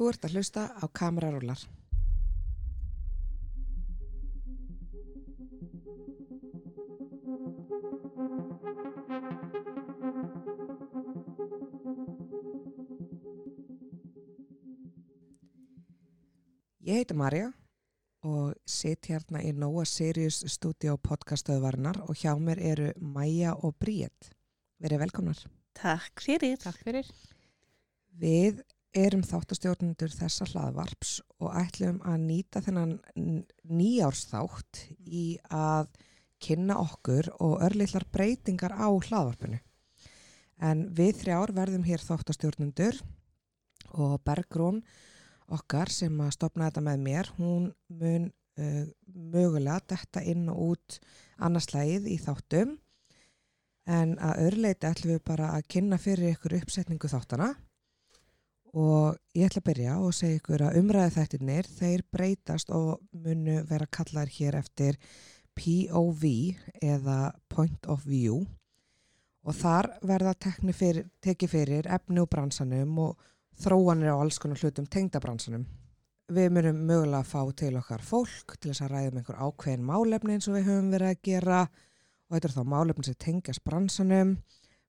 Þú ert að hlusta á kamerarúlar. Ég heiti Marja og sitt hérna í Nóa Sirius Studio podcastöðvarnar og hjá mér eru Maja og Bríett. Verið velkomnar. Takk fyrir. Takk fyrir. Við erum þáttastjórnundur þessa hlaðvarps og ætlum að nýta þennan nýjársþátt í að kynna okkur og örlittlar breytingar á hlaðvarpinu. En við þrjár verðum hér þáttastjórnundur og Bergrún okkar sem að stopna þetta með mér, hún mun uh, mögulega detta inn og út annarslægið í þáttum. En að örleiti ætlum við bara að kynna fyrir ykkur uppsetningu þáttana og ég ætla að byrja og segja ykkur að umræði þættirnir þeir breytast og munu vera kallar hér eftir POV eða Point of View. Og þar verða fyrir, tekið fyrir efni úr bransanum og þróanir á alls konar hlutum tengdabransanum. Við myndum mögulega að fá til okkar fólk til þess að ræða um einhver ákveðin málefni eins og við höfum verið að gera. Og þetta er þá málefni sem tengjast bransanum,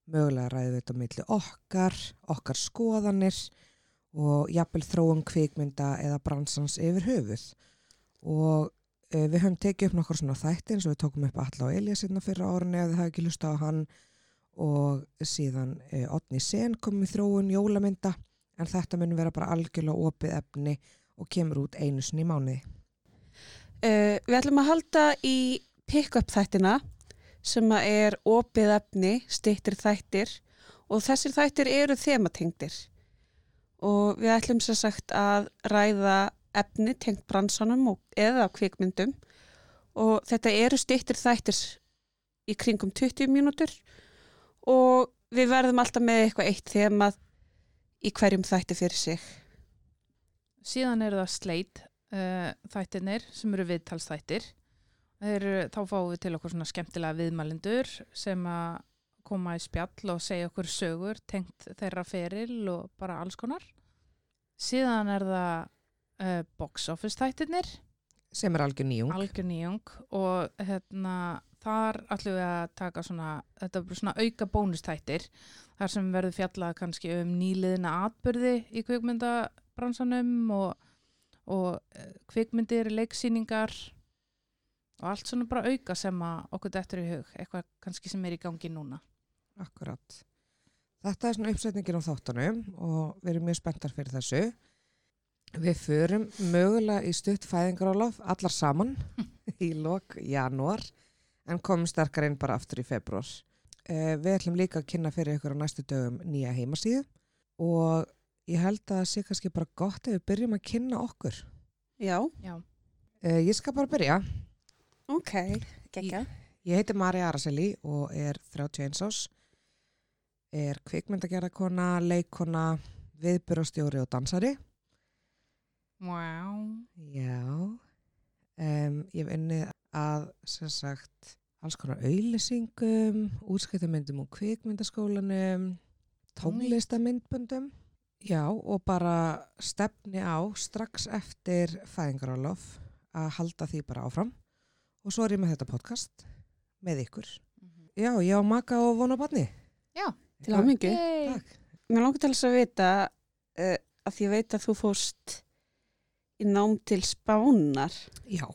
mögulega ræðum við þetta millir okkar, okkar skoðanir og jafnvel þróum kvikmynda eða bransans yfir höfuð. Og e, við höfum tekið upp nokkur svona þætti eins og við tókum upp Alla og Elja sérna fyrra árunni ef þið hafi ekki lusta á hann og síðan e, Otni Sen kom í þróun jólamynda en þetta mun vera bara algjörlega opið efni og kemur út einu sinni í mánuði. Uh, við ætlum að halda í pick-up þættina sem er opið efni, stýttir þættir og þessir þættir eru þematingdir og við ætlum sér sagt að ræða efni tengt bransanum eða kvikmyndum og þetta eru stýttir þættir í kringum 20 mínútur og við verðum alltaf með eitthvað eitt þemað í hverjum þætti fyrir sig. Síðan eru það sleit uh, þættinir sem eru viðtalsþættir. Eru, þá fáum við til okkur svona skemmtilega viðmælindur sem að koma í spjall og segja okkur sögur, tengt þeirra feril og bara alls konar. Síðan er það uh, box office þættirnir. Sem er algjör nýjung. Algjör nýjung og hérna þar ætlum við að taka svona, þetta er svona auka bónustættir þar sem verður fjallað kannski um nýliðina atbyrði í kvikmyndabransanum og, og eh, kvikmyndir, leiksýningar og allt svona bara auka sem að okkur dettur í hug, eitthvað kannski sem er í gangi núna. Akkurat. Þetta er svona uppsetningin á þáttanum og við erum mjög spenntar fyrir þessu. Við förum mögulega í stutt fæðingarálof allar saman í lok janúar en komum sterkar inn bara aftur í februar. Eh, við ætlum líka að kynna fyrir ykkur á næstu dögum nýja heimasíðu og ég held að það sé kannski bara gott ef við byrjum að kynna okkur. Já. Já. Eh, ég skal bara byrja. Ok, geggja. Ég, ég heiti Marja Araseli og er 31 ás. Er kvikmyndagerðarkona, leikona, viðbyrjastjóri og dansari. Wow. Já. Um, ég hef unnið að sem sagt alls konar auðlýsingum, útskiptamyndum og kvikmyndaskólanum, tónlistamyndbundum. Já og bara stefni á strax eftir fæðingarálof að halda því bara áfram og svo er ég með þetta podcast með ykkur. Mm -hmm. Já, ég á maka og vona barni. Já, til að mingi. Takk. Mér langar til þess að vita uh, að því ég veit að þú fóst í nám til spánar. Já.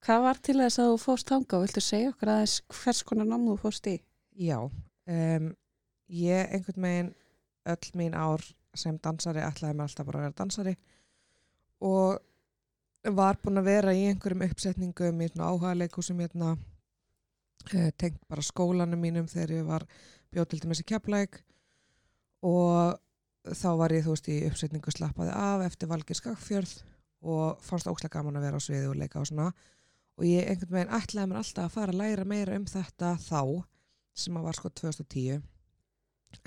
Hvað var til þess að þú fóst þanga og viltu segja okkur aðeins hvers konar nám þú fóst í? Já, um, ég einhvern veginn öll mín ár sem dansari ætlaði mér alltaf bara að vera dansari og var búin að vera í einhverjum uppsetningum í áhuga leikusum hérna, uh, tengt bara skólanum mínum þegar ég var bjóð til dæmis í keppleik og þá var ég þú veist í uppsetningu slappaði af eftir Valgir Skakfjörð og fannst óslega gaman að vera á sviði og leika og svona. Og ég einhvern veginn ætlaði mér alltaf að fara að læra meira um þetta þá sem að var sko 2010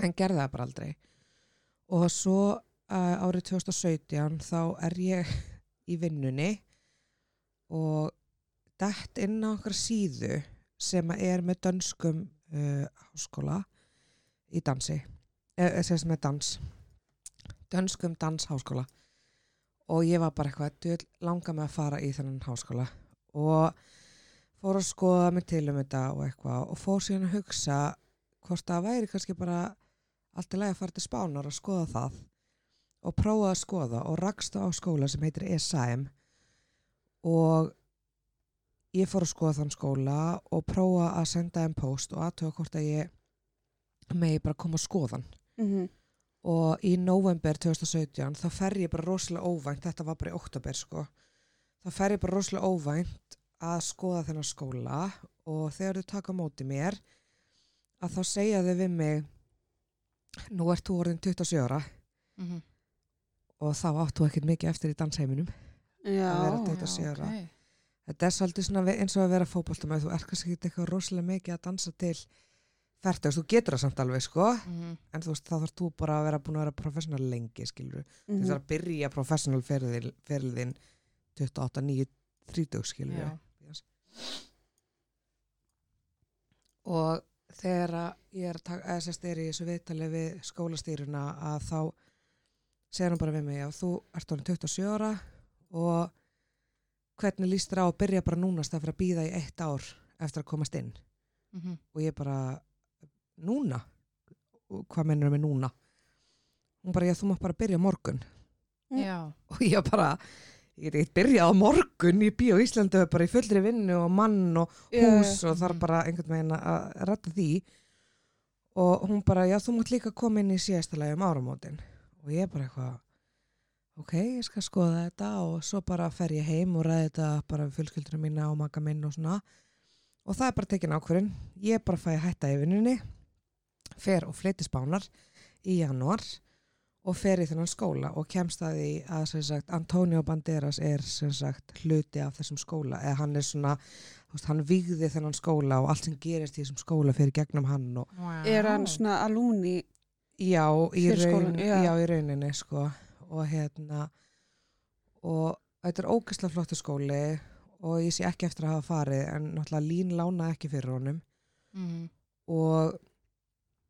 en gerði það bara aldrei. Og svo uh, árið 2017 þá er ég í vinnunni og dætt inn á okkar síðu sem er með dönskum uh, háskóla í dansi sem er dans dönskum dansháskóla. Og ég var bara eitthvað djöld langa með að fara í þennan háskóla. Og fór að skoða mig til um þetta og eitthvað og fór síðan að hugsa hvort það væri kannski bara allt í lagi að fara til spánar og skoða það. Og prófa að skoða og rakst á skóla sem heitir ESAM og ég fór að skoða þann skóla og prófa að senda þeim post og aðtöða hvort að ég megi bara koma að skoðan Mhm. og í november 2017 þá fer ég bara rosalega óvænt þetta var bara í oktober sko þá fer ég bara rosalega óvænt að skoða þennan skóla og þegar þau taka móti mér að þá segja þau við mig nú ert þú orðin 27 ára Mhm. og þá áttu ekkert mikið eftir í dansheiminum Já, Að vera Já, 27 ára. ok. þetta er svolítið eins og að vera fótboltamæð þú ert kannski ekki eitthvað rosalega mikið að dansa til færtugst, þú getur það samt alveg sko Mhm. en þú veist þá þarf þú bara að vera búin að vera professional lengi skilur Mhm. þú þarf að byrja professional ferðin, ferðin 28, 9, 30 skilur Já. og þegar ég er að sérst er í þessu viðtali við skólastýruna að þá segir hann bara við mig að þú ert orðin 27 ára og hvernig líst þér á að byrja bara núnast að fyrir að býða í eitt ár eftir að komast inn Mhm. og ég bara núna? Og hvað mennur með núna? Hún bara, já þú mátt bara byrja morgun. Já. og ég bara ég er ekkert byrjað á morgun í bíó Íslandu bara í fullri vinnu og mann og hús og þarf Mhm. bara einhvern veginn að rætta því. Og hún bara, já þú mátt líka koma inn í síðasta lagi um áramótin. Og ég bara eitthvað ok, ég skal skoða þetta. Og svo bara fer ég heim og ræði þetta bara við fjölskyldurinn mína og maka minn og svona. Og það er bara tekin ákvörðin ég bara fæ að hætta í vinnunni fer og fleiti spánar í janúar og fer í þennan skóla og kemst að því að sem sagt, Antonio Banderas er sem sagt hluti af þessum skóla eða hann er svona, þú veist, hann vigði þennan skóla og allt sem gerist í þessum skóla fyrir gegnum hann og Vá. Er hann svona alúni? já, í, raun, já. já, í rauninni sko og hérna og þetta er ógeðslega flottu skóli og ég sé ekki eftir að hafa farið en náttúrulega lín lánaði ekki fyrir honum Mhm. og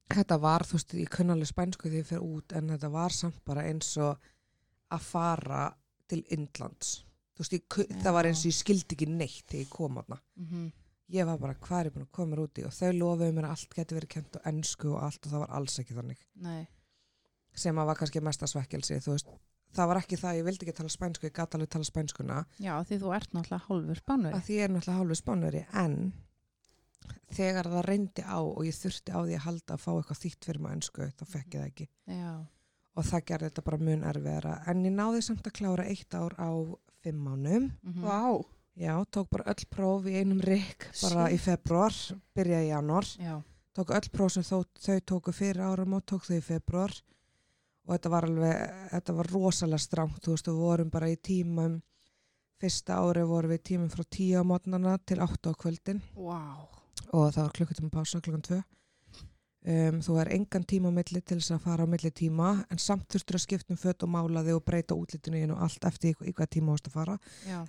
þetta var, þú veist, ég kunna alveg spænsku því ég fer út en þetta var samt bara eins og að fara til Indlands. Þú veist, ég, það var eins og ég skildi ekki neitt þegar ég kom aðna Mhm. ég var bara, hvað er ég búin að koma úti og þau lofuðu mér að allt geti verið kent á ennsku og allt og það var alls ekki þannig. Nei. sem að var kannski mesta svekkelsi þú veist, það var ekki það, ég vildi ekki tala spænsku ég gata alveg tala spænskuna. Já, því þú ert náttúrulega hálfur spánveri. Þegar það reyndi á og ég þurfti á því að halda að fá eitthvað þýtt fyrir maður ennsku þá fekk ég það ekki Já. og það gerði þetta bara mun erfiðara en ég náði samt að klára eitt ár á fimm mánum Mhm. Vá. já, tók bara öll próf í einum rikk bara í februar, byrjaði í janúar Já. tók öll próf sem þó, þau tóku fyrir áram og tók þau í februar og þetta var alveg, þetta var rosalega stránt, þú veist, við vorum bara í tímum fyrsta ári vorum við í tímum frá tíu á mótnana til áttu á kvöldin Vá. Og það var klukkutíma pása klukkan tvö. Um, þú er engan tíma á milli til þess að fara á milli tíma en samt þurftur að skipta um fött og mála þig og breyta útlitinu einu og allt eftir í, hvað tíma þú varst að fara.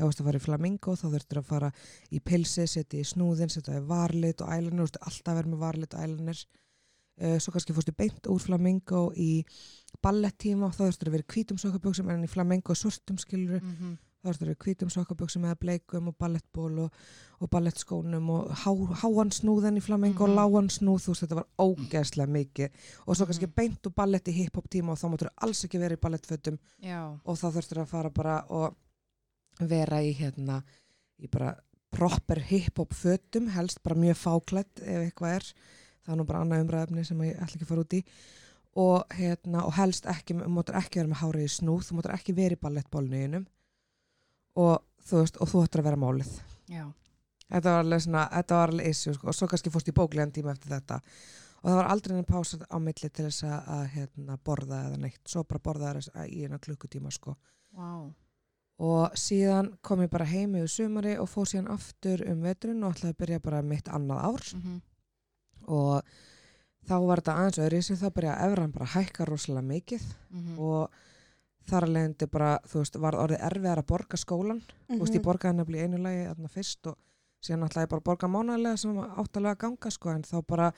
Þú varst að fara í flamingo þá þurftur að fara í pilsi, setja í snúðin setja í varlit og ælanir, alltaf verið með varlit og ælanir uh, svo kannski fórstu beint úr flamingo í ballettíma og þá þurftur að vera í hvítum sokkaböksum en í flamingo svörtum skilur Mhm. Þá vera í hvítum sokkaböksum eða bleikum og ballettból og, og ballettskónum og há, háan snúðin í flamingo Mhm. og lágan snúð, þú veist þetta var ógeðslega mikið og svo kannski Mhm. beint úr ballett í hip-hop tíma og þá máttur alls ekki vera í ballettfötum Já. og þá þurftur að fara bara og vera í hérna í bara proper hip-hop fötum helst bara mjög fáklætt ef eitthvað er það er nú bara annað umræðefni sem ég ætla ekki að fara út í og hérna og helst ekki, þú máttur ekki vera með hárið í snúð þú máttur ekki vera í einum og þú veist og þú ættir að vera málið Já. þetta var alveg svona, þetta var alveg issue sko. og svo kannski fórst í bóklegan tíma eftir þetta og það var aldrei einn pása á milli til þess að, að hérna, borða eða neitt svo bara borða það í eina klukkutíma sko. Vá. og síðan kom ég bara heim yfir sumari og fór síðan aftur um veturinn og ætlaði að byrja bara mitt annað ár Mhm. og þá var þetta aðeins öðru sem þá byrja að efran bara hækka rosalega mikið Mhm. og þar að leiðandi bara, þú veist, var orðið erfiðar að borga skólan þú veist, ég borgaði nefnilega í einu lagi þarna fyrst og síðan ætlaði ég bara að borga mánalega sem áttalega ganga sko, en þá bara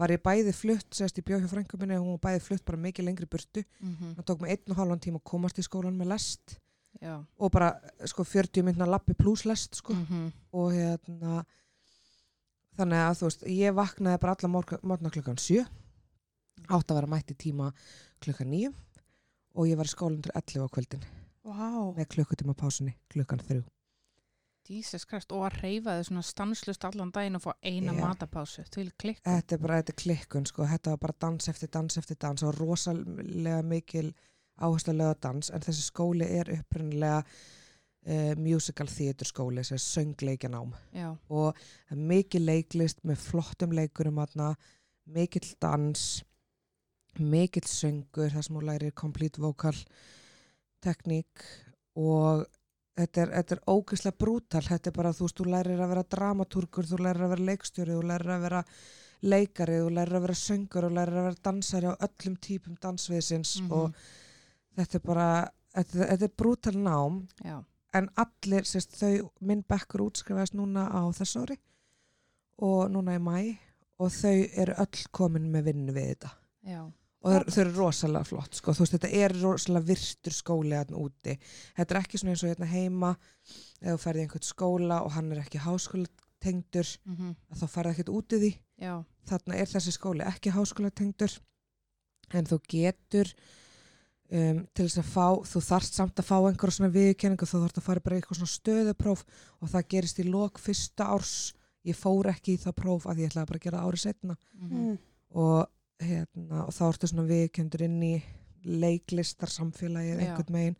var ég bæði flutt, sérst ég bjóð hjá frængu minni og hún var bæði flutt bara mikið lengri burtu. Mhm. það tók mig einn og halvan tíma að komast í skólan með lest Já. og bara sko 40 myndna lappi pluss lest sko. Mm og hérna þannig að þú veist, ég vaknaði bara alla morgna klukkan 7 átt að vera mætt í tíma klukkan 9 og ég var í til 11 á kvöldin. Vá. með klukkutíma pásunni klukkan 3 Jesus Christ, og að reyfa þau svona stanslust allan daginn og fá eina Já. matapásu til klikku. þetta er bara, þetta er klikkun sko, þetta var bara dans eftir dans eftir dans. Og rosalega mikil áherslu að löga dans en þessi skóli er upprunnilega uh, musical theater skóli, þessi söngleikjanám Já, og mikil leiklist með flottum leikurum aðna, mikill dans mikill söngur þar sem hún lærir complete vocal tekník og þetta er, þetta er ógeðslega brútal. Þetta er bara, þú veist, þú lærir að vera dramatúrkur þú lærir að vera leikstjóri, þú lærir að vera leikari, þú lærir að vera söngur þú lærir að vera dansari á öllum típum dansviðsins Mhm. og þetta er bara, þetta, þetta er brútal nám. Já, en allir, sérst, þau, minn bekkur útskrifaðist núna á þess ári og núna í mæ og þau eru öll komin með vinnu við þetta. Já, og þau, þau eru rosalega flott sko. þú veist, þetta er rosalega virtur skóli hérna úti, þetta er ekki svona eins og hérna heima ef þú ferði einhvern skóla og hann er ekki háskólatengdur mm að þá ferði ekkert út í því. Já, þarna er þessi skóli ekki háskólatengdur en þú getur um, til þess að fá þú þarft samt að fá einhverja svona viðkenningu þú þarft að fara bara eitthvað svona stöðupróf og það gerist í lok fyrsta árs. Ég fór ekki í það próf að ég ætlaði bara að gera árið setna mm Mm. og, hérna, og þá ertu svona viðkendur inn í leiklistarsamfélagið einhvern megin.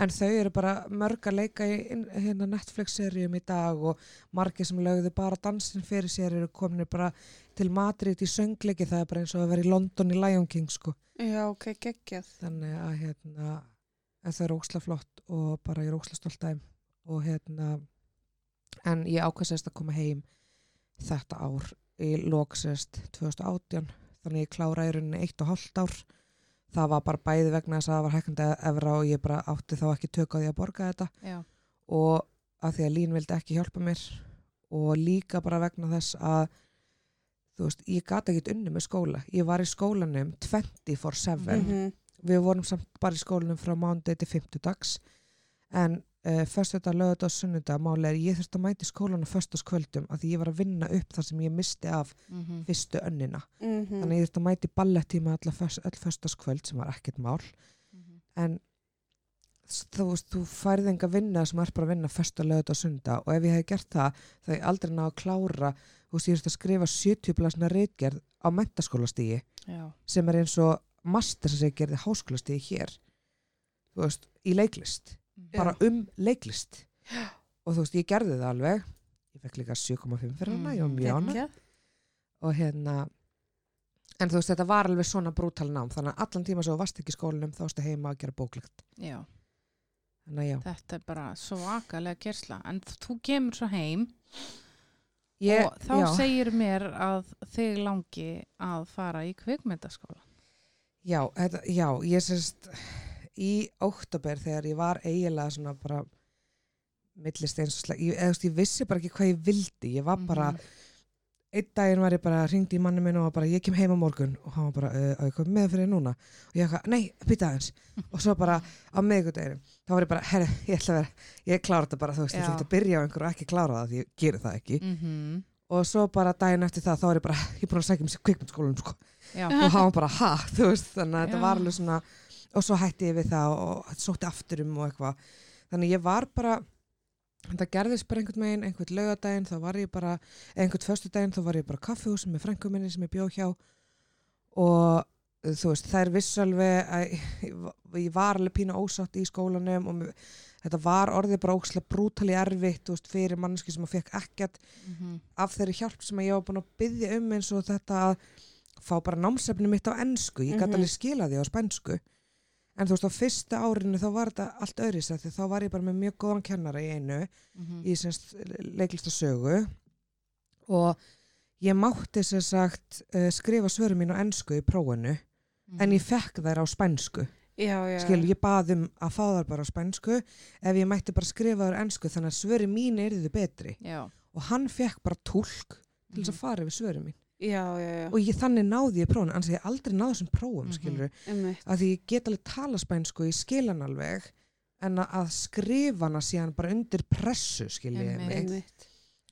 En þau eru bara mörg að leika í hérna Netflix-seríum í dag og margir sem lögðu bara dansin fyrir sér eru komin bara til Madrid í söngleiki. Það er bara eins og að vera í London í Lion King sko. Já, ok, geggjað. þannig að hérna það er óksla flott og bara ég er óksla stolt aðeim og hérna en ég ákvæmst að koma heim þetta ár í loksest 2018 þannig ég klára í rauninni eitt og hálft ár. Það var bara bæði vegna þess að það var hækkandi efra og ég bara átti þá ekki tök á því að borga þetta. Já, og að því að Lín vildi ekki hjálpa mér og líka bara vegna þess að þú veist, ég gata ekkert unni með skóla. Ég var í skólanum 24-7 Mhm. við vorum samt bara í skólanum frá mánudag til fimmtudags. En uh, föstudag, lögadag og sunnudag máli er ég þurfti að mæti skólanum föstaskvöldum að því ég var að vinna upp þar sem ég misti af mm fyrstu önnina. Mhm. þannig að ég þurfti að mæti ballettíma öll föstaskvöld sem var ekkert mál. En s- þú veist, þú færði enga vinna sem er bara að vinna fösta lögadag og sunnudag og ef ég hef gert það þá hef ég aldrei náðu að klára þú veist, ég þurfti að skrifa 70 blasna reitgerð á mentaskólastígi sem er eins og master sem ég gerði háskólastíði hér þú veist, í leiklist bara um leiklist. Og þú veist, ég gerði það alveg. Ég fekk líka 7,5 fyrir hana, ég var mjög ána og hérna en þú veist, þetta var alveg svona brútal nám þannig að allan tíma sem þú varst ekki í skólanum þá varstu heima að gera bóklegt. Þetta er bara svakalega kersla, en þú kemur svo heim ég, og þá já, segir mér að þig langi að fara í kvikmyndaskóla. já, þetta, já, ég sérst í óttabér þegar ég var eiginlega svona bara millist eins og slag, ég, eða, ég vissi bara ekki hvað ég vildi, ég var bara Mhm. einn daginn var ég bara hringdi í manni minn og var bara ég kem heim á morgun. Og hann var bara að ég kom með fyrir núna. Og ég eitthvað, nei, býta aðeins. Og svo bara á miðgudeginu þá var ég bara, herri, ég ætla að vera ég klára þetta bara, þú veist, ég Já. ætla að byrja á einhverju og ekki klára það því ég geri það ekki. Mm og svo bara daginn eftir það þá var ég bara, ég búin að segja mér kvikmyndskólanum sko. Já, og hann var bara, ha, þú veist þannig að þetta var alveg svona og svo hætti ég við það og, sótti aftur um og eitthvað. Þannig ég var bara þetta gerðist bara einhvern megin, einhvern laugadaginn þá var ég bara, einhvern föstudaginn þá var ég bara á kaffihúsum með frængu minni sem ég bjó hjá. Og þú veist, þær vissu alveg að ég, var alveg pínu ósátt í skólanum og mér, þetta var orðið bara ókslega brútali erfitt veist, fyrir manneski sem að fekk ekkert mm af þeirri hjálp sem ég var búin að byggja um eins og þetta að fá bara námsefni mitt á ennsku, ég gæti Mhm. alveg skila því á spænsku en þú veist á fyrsta árinu þá var þetta allt öðris því þá var ég bara með mjög góðan kennara í einu -hmm. í semst leiklistasögu og ég mátti sem sagt uh, skrifa svörum mín á ennsku í prófinu Mhm. en ég fekk þær á spænsku Já, já. skil, ég bað um að fá þær bara á spænsku ef ég mætti bara skrifa þær á ennsku þannig að svöri mín er þið betri Já, og hann fekk bara tólk til þess Mhm. að fara yfir svörum mín Já, já, já. og ég þannig náði ég prófun annars ég aldrei náði þessum prófum Mhm. skilur Einmitt. að því ég get alveg tala spænsku ég skil hann alveg en að- að skrifa hana síðan bara undir pressu skiljiði Einmitt. mig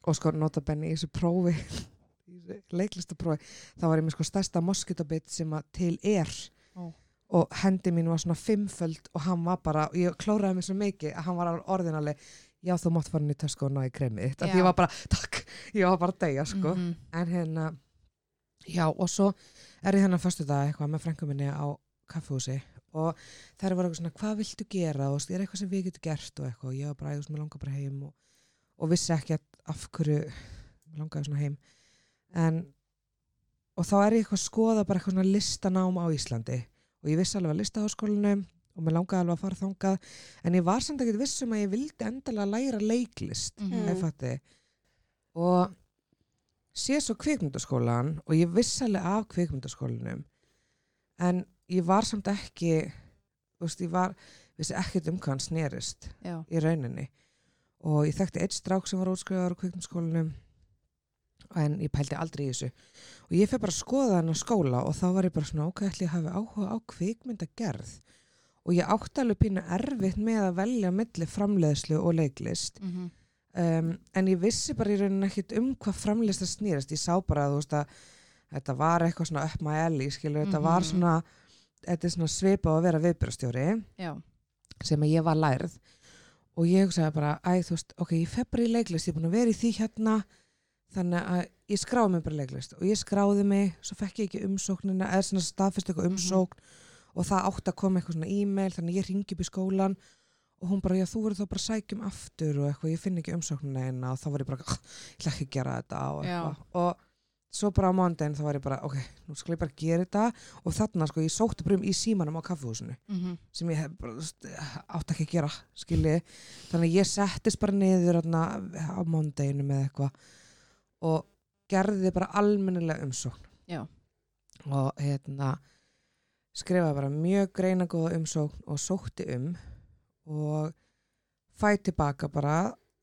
og sko notabenni í þessu prófi leiklistaprófi þá var ég með sko stærsta moskitabit sem að til er Ó. og hendi mín var svona fimmföld og hann var bara, ég klóraði mig svo mikið að hann var orðinali já þú mátt fara inn í tösku og ná í kremið Já. ég var bara, takk, ég var bara að deyja sko Mhm. en hérna já og svo er ég hérna fyrstu dag eitthvað með frængu minni á kaffehúsi og þær var eitthvað svona hvað viltu gera? Og er eitthvað sem við getum gert? Og eitthvað og ég var bara eitthvað sem langar bara heim. Og, og vissi ekki af hverju mig langaði svona heim. En og þá er ég eitthvað að skoða bara eitthvað svona listanám á Íslandi. Og ég vissi alveg að listaháskólanum og mér langaði alveg að fara þangað. En ég var samt ekkert vissum að ég vildi endalega læra leiklist ef fatti og sé svo kvikmyndaskólan og ég vissi alveg af kvikmyndaskólanum en ég var samt ekki þú veist, ég var vissi ekkert um hvað hann snerist Já. í rauninni og ég þekkti eitt strák sem var útskrifaður á kvikmyndaskólanum en ég pældi aldrei í þessu og ég fyrir bara að skoða hann á skóla og þá var ég bara svona ok, ætli ég hafi áhuga á kvikmyndagerð og ég átti alveg pínu erfitt með að velja milli framleiðslu og leiklist Mhm. Um, en ég vissi bara í rauninni ekkit um hvað framlist það snýrast ég sá bara að þú veist að þetta var eitthvað svona up my alley skilur, þetta var Mhm. svona þetta er svona svipað á að vera viðbjörstjóri Já. sem að ég var lærð og ég hugsaði bara, æ þú veist ok, ég fef bara í leiklist, ég er búin að vera í því hérna þannig að ég skráði mig bara leiklist og ég skráði mig, svo fekk ég ekki umsóknina eða svona staðfest eitthvað Mhm. umsókn og það átti að koma eitthvað svona e-mail þannig að ég ringi upp í skólan og hún bara, já þú verður þá bara sækjum aftur og eitthvað, ég finn ekki umsóknina eina og þá var ég bara, "Ah, ég ætla ekki að gera þetta og eitthvað. Og svo bara á mándaginn þá var ég bara, ok, nú skal ég bara gera þetta. Og þarna sko, ég sótti bara um í símanum á kaffehúsinu Mhm. sem ég átt ekki að gera skilji, þannig ég settist bara niður þarna á mándeginu með eitthvað og gerði bara almennilega umsókn. Já. og hérna skrifaði bara mjög greina góða umsókn og sótti um og fæ tilbaka bara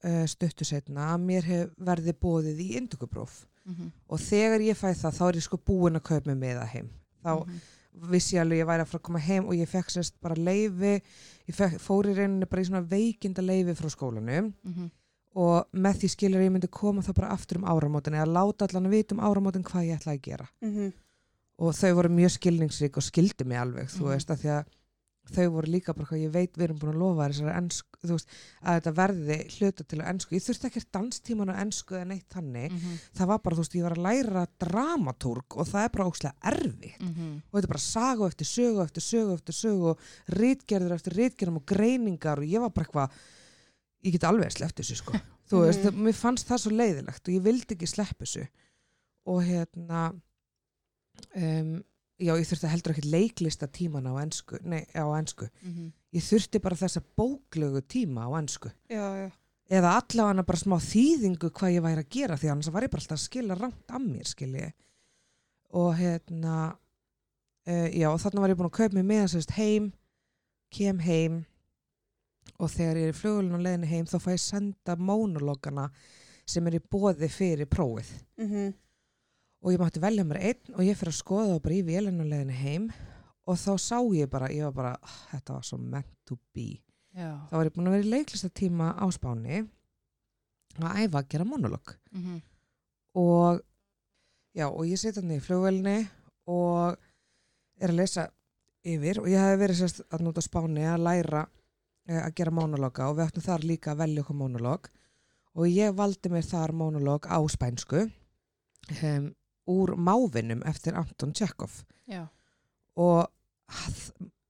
uh, stuttu setna að mér hef verði bóðið í indugubróf Mhm. og þegar ég fæ það þá er ég sko búin að kaupa mig með það heim þá Mhm. vissi ég alveg ég væri að fara að koma heim og ég fekk sérst bara leifi ég fekk, fór í rauninni bara í svona veikinda leifi frá skólanum Mhm. og með því skilur ég myndi koma þá bara aftur um áramótin eða láta allan að vita um áramótin hvað ég ætlaði að gera Mhm. og þau voru mjög skilningsrík og skildu mig alveg þú Mhm. veist að því að þau voru líka bara hvað ég veit við erum búin að lofa þessari ennsku þú veist að þetta verði hluta til að ennsku ég þurfti ekki danstíman á ennsku eða neitt þannig Mhm. það var bara þú veist ég var að læra dramatúrg og það er bara ókslega erfitt Mhm. og þetta er bara saga eftir sögu eftir sögu eftir sögu og rítgerður eftir rítgerðum og greiningar og ég var bara eitthvað ég get alveg sleppt þessu sko þú veist, Mhm. mér fannst það svo leiðilegt og ég vildi ekki slepp þessu og hérna um, já, ég þurfti heldur ekki leiklista tíman á ensku, nei, á ensku Mhm. ég þurfti bara þessa bóklögu tíma á já. eða allavega bara smá þýðingu hvað ég væri að gera því annars var ég bara alltaf að skila rangt af mér skilji og hérna uh, já og þarna var ég búin að kaupa mig með sérst heim kem heim og þegar ég er í flugulun og leiðinni heim þá fæ ég senda mónologana sem er í bóði fyrir prófið Mhm. Og ég mátti velja mér einn og ég fyrir að skoða það bara í leiðinni heim. Og þá sá ég bara, ég var bara "Ah, þetta var svo meant to be. Já. þá var ég búin að vera í leiklistatíma á Spáni að æfa að gera monolog. Mhm. og já, og ég seti hann í flugvelni og er að lesa yfir. Og ég hef verið sérst að nota Spáni að læra eh, að gera monologa og við ættum þar líka að velja okkur monolog. Og ég valdi mér þar monolog á spænsku. Um, úr Mávinum eftir Anton Tjekov og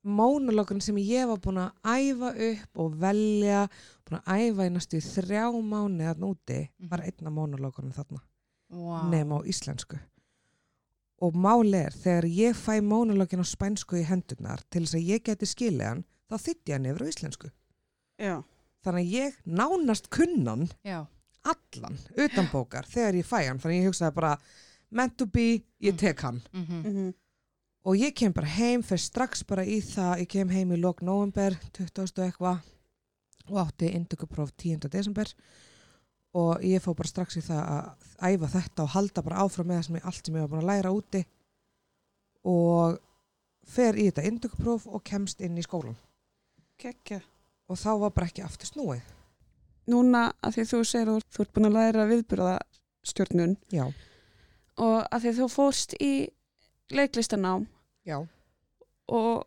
mónologun sem ég var búin að æfa upp og velja búin að æfa í næstu þrjá mánu þarna úti Mhm. var einna mónologunum þarna Vá. nema á íslensku og máli er þegar ég fæ mónologin á spænsku í hendurnar til þess að ég geti skilið hann þá þytti hann yfir á íslensku Já. þannig að ég nánast kunnan Já. allan utan bókar þegar ég fæ hann þannig að ég hugsaði bara meant to be, ég Mm. tek hann Mhm. Mhm. og ég kem bara heim, fyrir strax bara í það ég kem heim í lok november 20. og eitthvað og átti indökupróf 10. desember og ég fór bara strax í það að æfa þetta og halda bara áfram með það sem ég, allt sem ég var búin að læra úti og fer í þetta indökupróf og kemst inn í skólan Kekja. og þá var bara ekki aftur snúið. Núna að því þú segir að þú ert búin að læra viðbyrða stjórnun Já, og að því þú fórst í leiklistanám já, og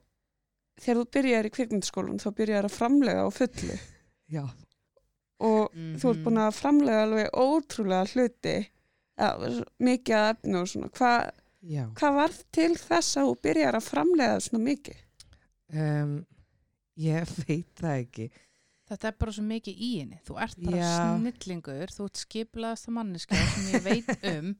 þegar þú byrjar í kvikmyndaskólan þá byrjar að framlega á fullu já. og Mhm. þú ert búin að framlega alveg ótrúlega hluti ja, mikið að efnu og svona hvað hva varð til þess að þú byrjar að framlega svona mikið? Um, ég veit það ekki. Þetta er bara svo mikið í henni. Þú ert bara Já. snillingur, þú ert skiplaðasta manneska sem ég veit um.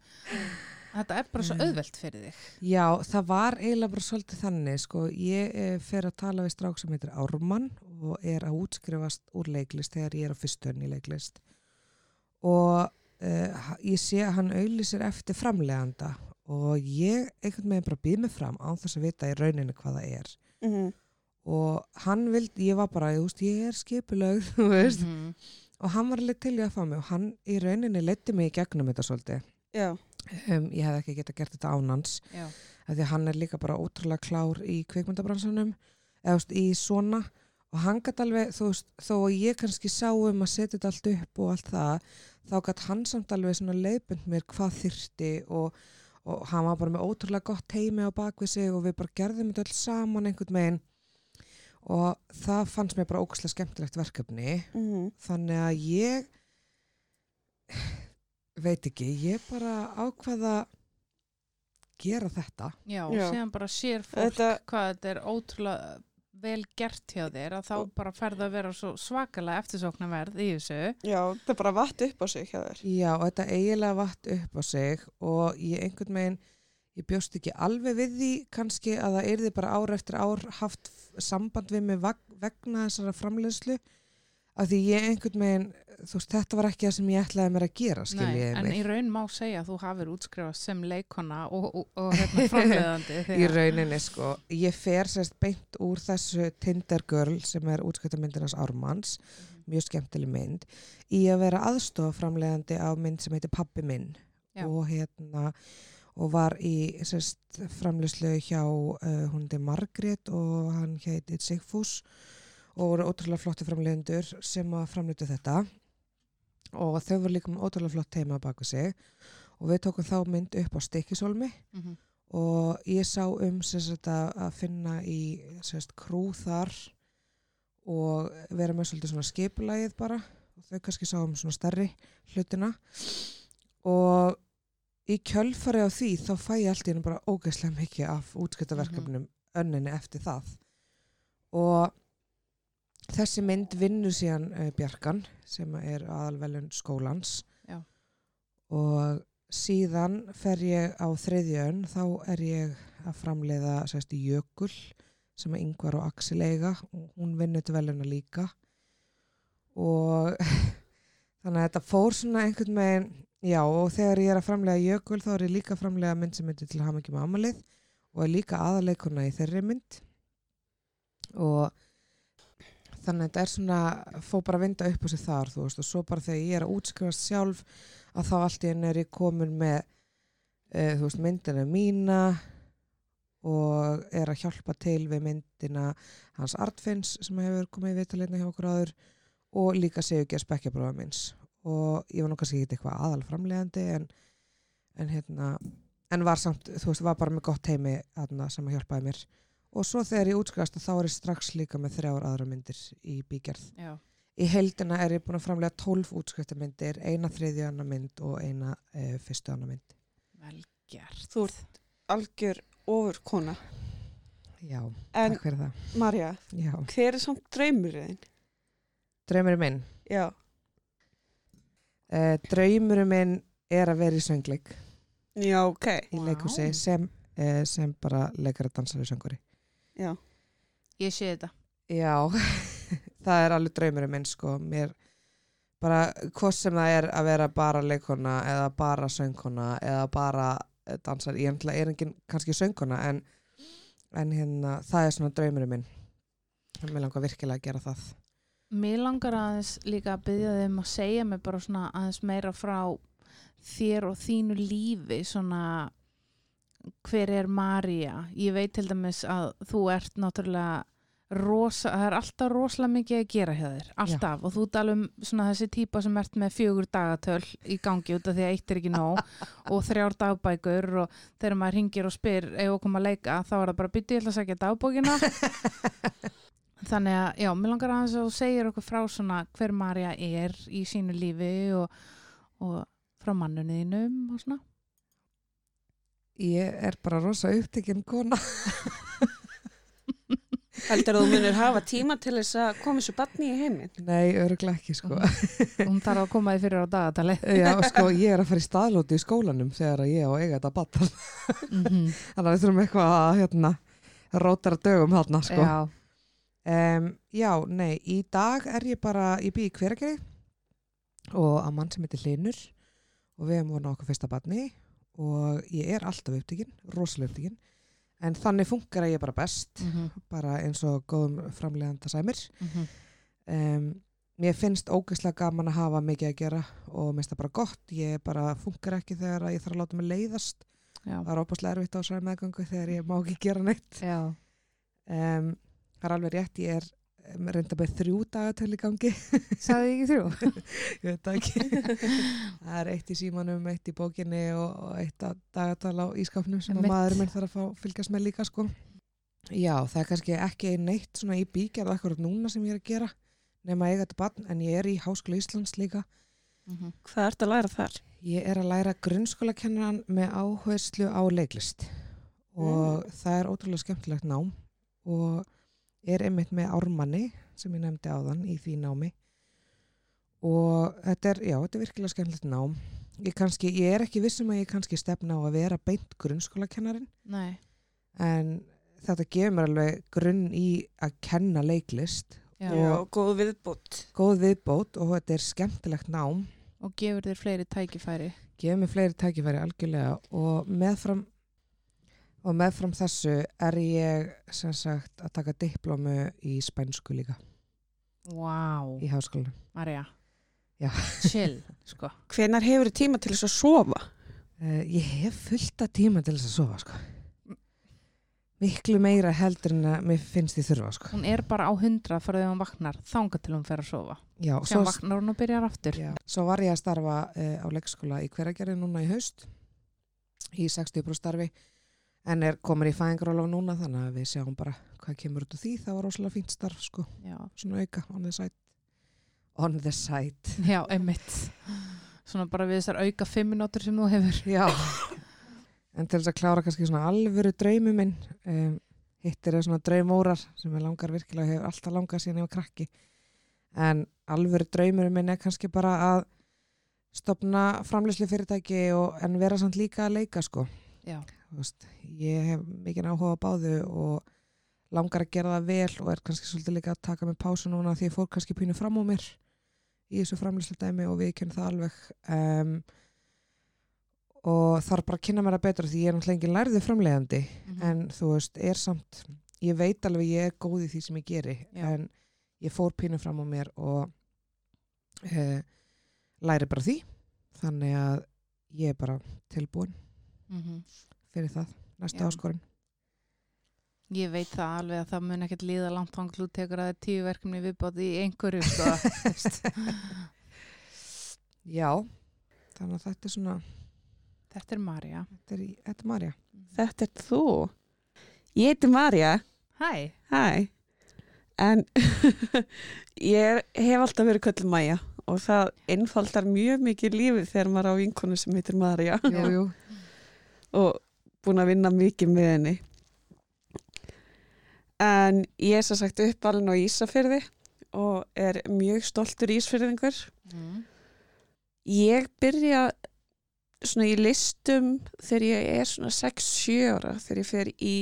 Þetta er bara svo Mm. auðvelt fyrir þig. Já, það var eiginlega bara svolítið þannig, sko, ég eh, fer að tala við strák sem heitir Ármann og er að útskrifast úr leiklist þegar ég er á fyrstu önni í leiklist og uh, ég sé að hann auðlýsir eftir framleganda og ég einhvern veginn bara býð mig fram á þess að vita í rauninni hvað það er Mm -hmm. Og hann vildi, ég var bara, ég, ég er skipulög, þú veist, Mhm. og hann var alveg til í að fá mig og hann í rauninni leiti mig í gegnum þetta svolítið. Um, ég hef ekki getað gert þetta ánans því að hann er líka bara ótrúlega klár í kvikmyndabransanum eða í svona. Og hann gæti alveg, þú veist, þó að ég kannski sá um að setja þetta allt upp og allt það þá gæti hann samt alveg svona leiðbund mér hvað þyrti og, og hann var bara með ótrúlega gott heimi á bakvið sig og við bara gerðum þetta öll saman einhvern veginn og það fannst mér bara ógæslega skemmtilegt verkefni mm þannig að ég veit ekki, ég bara ákvaða gera þetta Já, og Já. síðan bara sér fólk Þetta- hvað þetta er ótrúlega vel gert hjá þér að þá bara ferða að vera svo svakalega eftirsóknarverð í þessu. já, er bara vatt upp á sig hjá þér. Já, og þetta eiginlega vatt upp á sig og ég einhvern veginn, ég bjóst ekki alveg við því kannski að það yrði bara ár eftir ár haft samband við mig vegna þessara framleiðslu af því ég einhvern veginn, þú veist, þetta var ekki það sem ég ætlaði mér að gera, Nei, skiljiði en mig. í raun má segja að þú hafir útskrifast sem leikona og, og, og hérna framleiðandi. Í rauninni, sko. Ég fer sérst beint úr þessu Tinder Girl sem er útskiptamyndinans Ármanns, mjög skemmtileg mynd, í að vera aðstofaframleiðandi á mynd sem heitir Pappi minn Já. og hérna og var í sérst framleiðslu hjá uh, hún er Margrét og hann heitir Sigfús og voru ótrúlega flotti framleiðendur sem að framleiðu þetta. Og þau voru líka með ótrúlega flott teima baka sig. Og við tókum þá mynd upp á Stikisólmi Mhm. og ég sá um sagt, að að finna í sagt, krú þar og vera með svolítið svona skipulagið bara. Og þau kannski sá um svona stærri hlutina. Og í kjölfari á því þá fæ ég allt í hennu bara ógeðslega mikið af útskiptaverkefnum önninni eftir það. Og þessi mynd vinnur síðan uh, Bjarkan sem er aðalvelun skólans. Já. og síðan fer ég á þriðjön þá er ég að framleiða sérst, jökul sem er yngvar og Axel eiga. Og hún vinnur til veluna líka. Og þannig að þetta fór svona einhvern veginn já og þegar ég er að framlega jökul þá er ég líka að framlega mynd sem heitir til hamingi með amalið og er líka aðaleikuna í þeirri mynd. Og þannig að þetta er svona fór bara að vinda upp á sig þar þú veist og svo bara þegar ég er að útskrifast sjálf að þá allt í enn er ég komin með uh, þú veist myndina mína og er að hjálpa til við myndina hans Artfinns sem hefur komið í viðtalina hjá okkur áður og líka segjur spekja bróða minns og ég var nú kannski ekki eitthvað aðal framlegandi en, en hérna en var samt, þú veist, var bara með gott heimi aðna sem að hjálpaði mér og svo þegar ég útskrifast þá er ég strax líka með þrjár aðra myndir í bígerð Já. í heldina er ég búin að framlega 12 útskriftamyndir, eina þriðja annar mynd og eina e, fyrstu annar mynd Vel gert. Þú ert algjör ofur kona. já, En takk fyrir það Marja, hver er samt draumurinn? draumurinn minn Já, e, draumurinn minn er að vera í söngleik. Já, ok. í Vá. leikhúsi sem, e, sem bara leikara dansari sönguri Já, Ég sé þetta. Já, það er alveg draumurinn minn sko, mér bara hvort sem það er að vera bara leikona eða bara söngkona eða bara eh, dansari, ég er engin kannski söngkona en, en hérna, það er svona draumurinn minn. Mér langar virkilega að gera það Mér langar aðeins líka að byggja þeim að segja mig bara svona aðeins meira frá þér og þínu lífi svona hver er Marja? Ég veit til dæmis að þú ert náttúrulega rosa, það er alltaf rosalega mikið að gera hjá þér, alltaf og þú tala um svona þessi típa sem ert með fjögur dagatöl í gangi út af því að eitt er ekki nóg og þrjár dagbækur og þegar maður ringir og spyr við komum að leika, þá er það bara byttið ég ætla að segja dagbókina þannig að, já, mér langar aðeins að þú segir okkur frá svona hver Marja er í sínu lífi og, og frá mannunniðinum og svona Ég er bara rosa upptekinn kona. Heldur að þú munir hafa tíma til þess að koma þessu batni í heiminn? Nei, öruglega ekki, sko. hún þarf að koma því fyrir á dagatali Já, sko, ég er að fara í staðlóti í skólanum þegar að ég á að eiga þetta batn. mm Þannig að við þurfum eitthvað að, hérna, rótara dögum þarna, sko. Já, Um, já, nei, í dag er ég bara í bí í hvergeri og að mann sem heitir Hlinur og við hefum vonað okkur fyrsta barni og ég er alltaf upptíkin, rosalega upptíkin en þannig funkar að ég bara best mhm, bara eins og góðum framleganda sæmir. Mhm. um, mér finnst ógeðslega gaman að hafa mikið að gera og mér finnst það bara gott ég bara funkar ekki þegar ég þarf að láta mig leiðast. Já, það er óbúslega erfitt á svo meðgangu þegar ég má ekki gera neitt. Já, um, það er alveg rétt, ég er reynda með þrjú dagatöl í gangi. Sagði ég ekki þrjú? Ég veit ekki. Það er eitt í símanum, eitt í bókinni og, og eitt að dagatal á ískapnum sem maður minn þarf að fá, fylgjast með líka sko. já, það er kannski ekki neitt svona í bígerð akkurat núna sem ég er að gera nema eiga þetta barn, en ég er í Háskóla Íslands líka. Mhm. Hvað ert að læra þar? ég er að læra grunnskólakennaran með áherslu á leiklist. Og það er ótrúlega skemmtilegt nám og er einmitt með ármanni sem ég nefndi áðan í því námi. Og þetta er, já, þetta er virkilega skemmtilegt nám. Ég, kannski, ég er ekki vissum að ég kannski stefna á að vera beint grunnskólakennarin Nei, en þetta gefur mér alveg grunn í að kenna leiklist já. Og- Já, góð viðbútt. góð viðbót og þetta er skemmtilegt nám. Og gefur þér fleiri tækifæri. Gefur mér fleiri tækifæri algjörlega og meðfram og meðfram þessu er ég sem sagt að taka diplómu í spænsku líka Vá, í háskólanum. Marja Já. Chill, sko Hvenar hefur þið tíma til þess að sofa? Uh, ég hef fullt af tíma til þess að sofa sko. Miklu meira heldur en að mér finnst því þurfa sko. Hún er bara á hundra fyrir þegar hún vaknar þanga til hún fer að sofa Já, sem svo, vaknar hún og byrjar aftur já, svo var ég að starfa uh, á leikskóla í hveragerði núna í haust í 60 starfi en er komin í fæðingarólof núna þannig að við sjáum bara hvað kemur út úr því. Það var rosalega fínt starf sko. Já, svona auka on the side. On the side. Já einmitt. Svona bara við þessar auka fimm minútur sem þú hefur. Já. En til þess að klára kannski svona alvöru draumi minn um, hittir er svona draumórar sem ég langar virkilega hefur alltaf langað síðan ég var krakki. En alvöru draumur minn er kannski bara að stopna framleyslu fyrirtæki og, en vera samt líka að leika sko. Já, veist, ég hef mikið áhuga á báðu og langar að gera það vel og er kannski svolítið líka að taka mig pásu núna því ég fór kannski pínu fram á mér í þessu framlýslu dæmi og við kynum það alveg um, og þarf bara að kynna mér það betur því ég er náttúrulega engin lærði framleiðandi Mhm. en þú veist, er samt ég veit alveg ég er góð í því sem ég geri Já. en ég fór pínu fram á mér og uh, læri bara því þannig að ég er bara tilbúin Mhm. Fyrir það, næsta Já. áskorun Ég veit það alveg að það mun ekkert líða langt þú tekur að það er tíu verkefni viðbátt í einhverju sko. Já, þannig að þetta er svona Þetta er Marja þetta er, í- þetta er Marja Þetta er þú. Ég heiti Marja. Hæ, Hæ. En ég hef alltaf verið köllum Maja og það einfaldar mjög mikið lífið þegar maður á vinkonu sem heitir Marja Jú, jú, og búin að vinna mikið með henni. En ég er svo sagt uppalinn á Ísafyrði og er mjög stoltur Ísfyrðingur. mm. Ég byrja svona í listum þegar ég er svona 6-7 ára þegar ég fer í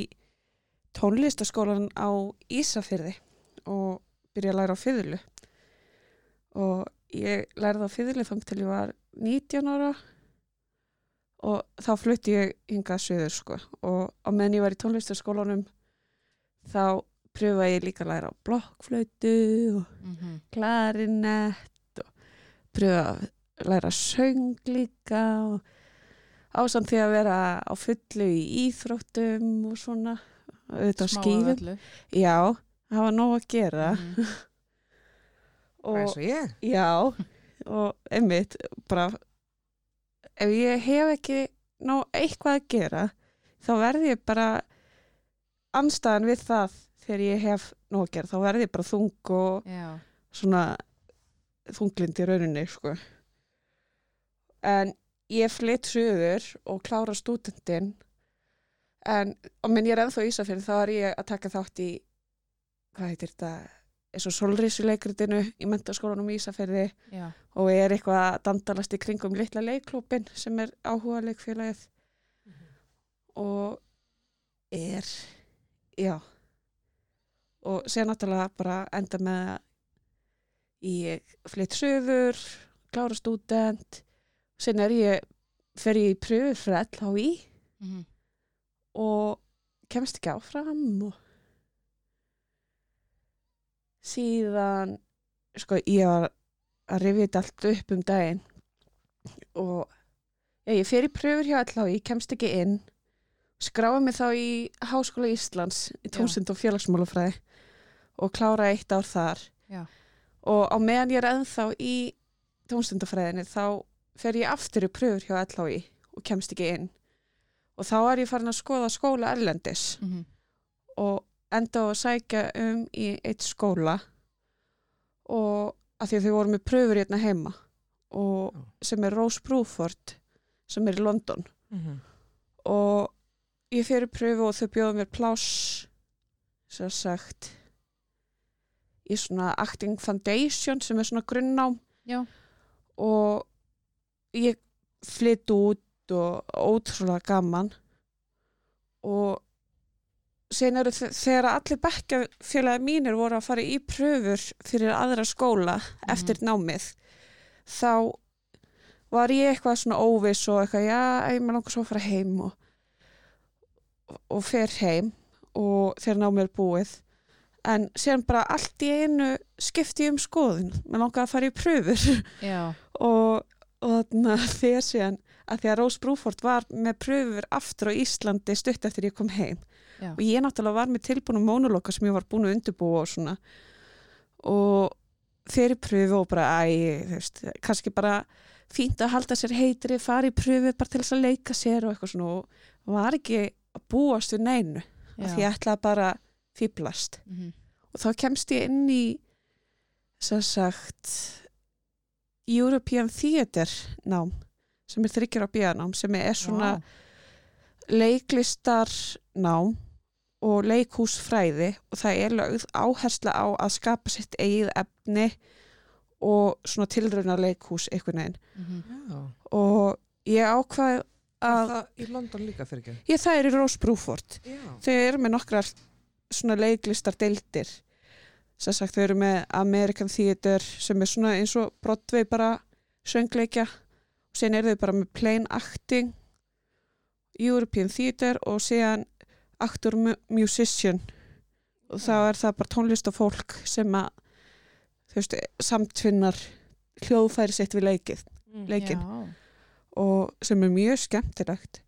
tónlistaskólan á Ísafyrði og byrja að læra á fiðlu og ég lærði á fiðlu þang til ég var 19 ára og þá flutti ég hingað söður sko og á meðan ég var í tónlistaskólanum þá pröfaði ég líka að læra á blokkflötu og Mm klarinett og pröfa að læra söng líka og ásamt því að vera á fullu í íþróttum og svona auðvitað á skífum. Já, hafa nóg að gera. Bara eins og ég. Já, og einmitt, bara ef ég hef ekki ná eitthvað að gera, þá verði ég bara anstæðan við það þegar ég hef nóg að gera, þá verði ég bara þung og Já, svona þunglind í rauninni, sko. En ég flytt suður og klára stúdendin, en á minn ég er ennþá í Ísafjörð, þá er ég að taka þátt í, hvað heitir þetta, eins og solrísuleikritinu í mentaskólanum í Ísafjörði og er eitthvað að dandalast í kringum litla leikklúpin sem er áhuga leikfélagið og er já. Og sér náttúrulega bara enda með ég flytt söður klára stúdent. Sen er ég fer ég í pröfur fyrir LHI Mhm. og kemst ekki áfram og síðan sko ég var að rifja þetta allt upp um daginn og já, ég fer í pröfur hjá allá, ég kemst ekki inn skráði mig þá í Háskóla Íslands í Já. tónsind og félagsmálafræði og klára eitt ár þar Já. og á meðan ég er ennþá í tónstundafræðinni þá fer ég aftur í pröfur hjá LHI og kemst ekki inn og þá er ég farin að skoða skóla erlendis Mhm. og enda á að sækja um í eitt skóla og að því að þau voru með pröfur hérna heima og sem er Rose Bruford sem er í London Mhm. og ég fyrir pröfu og þau bjóðu mér pláss sem sagt í svona Acting Foundation sem er svona grunnnám Já. og ég flytt út og ótrúlega gaman og sen eru þe- þegar allir bekkjafélagi mínir voru að fara í pröfur fyrir aðra skóla eftir námið þá var ég eitthvað svona óviss og eitthvað, já, ég maður langar svo að fara heim og, og fer heim og þegar námið er búið. En síðan bara allt í einu skipti um skoðun, maður langar að fara í pröfur. Og, og þarna þegar síðan að því að Rós Brúford var með pröfur aftur á Íslandi stutt eftir ég kom heim. Já. og ég náttúrulega var með tilbúinu mónuloka sem ég var búin að undirbúa og svona. Og fyrir pröfu og bara æ, þú veist, kannski bara fínt að halda sér heitri, fara í pröfu bara til þess að leika sér og eitthvað svona. Og var ekki að búast við neinu af því ég ætlaði bara fýblast Mhm. og þá kemst ég inn í sem sagt European Theatre nám sem er þryggjar á bíanám sem er svona Vá. leiklistar nám og leikhúsfræði og það er lögð áhersla á að skapa sitt eigið efni og svona tilrauna leikhús einhvern veginn Mhm. Já. og ég ákvað að það í London líka fyrir ekki? ég það er í Rose Bruford Já. þau eru með nokkrar svona leiklistar deildir sem sagt þau eru með American Theatre sem er svona eins og Broadway bara söngleikja síðan eru þau bara með plain acting European Theatre og síðan actor mu- musician. Og þá er það bara tónlist og fólk sem að þú veist, samtvinnar hljóðfæri sitt við leikið leikinn. Já. og sem er mjög skemmtilegt.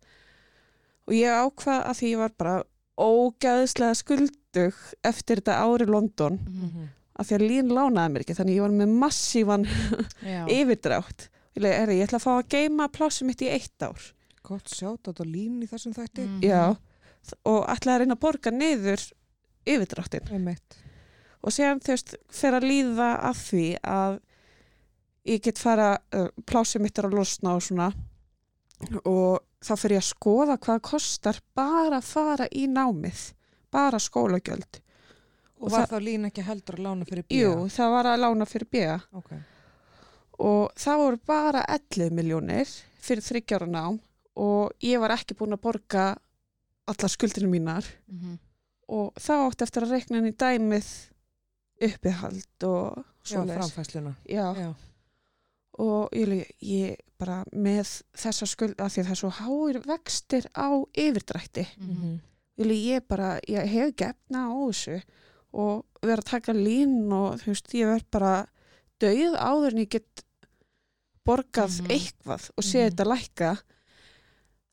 Og ég ákvað að því ég var bara ógæðislega skuldug eftir þetta ári London Mhm. að því að lín lánaði mér ekki þannig ég var með massívan yfirdrátt er, ég ætla að fá að geima plásum mitt í eitt ár Gott sjátt á lín í þessum þætti. Mhm. já, og ætla að reyna að borga niður yfirdráttin Einmitt. og séðan þú veist fer að líða að því að ég get fara uh, plásið mitt er að losna og svona og þá fer ég að skoða hvað kostar bara að fara í námið bara skólagjöld Og Og var þá lín ekki heldur að lána fyrir bíja? Jú, það var að lána fyrir bíja Ok. Og það voru bara 11 miljónir fyrir þryggjára nám og ég var ekki búin að borga allar skuldinu mínar Mhm. og þá átti eftir að reikna inn í dæmið uppihald og svoleiðis. framfæsluna. Já, Já. og ég, ég bara með þessa skuld að því að það er svo háir vextir á yfirdrætti Mhm. ég, ég bara, ég hef gefna á þessu og vera að taka lín og þú veist, ég verð bara döið áður en ég get borgað Mhm. eitthvað og sé Mhm. þetta lækka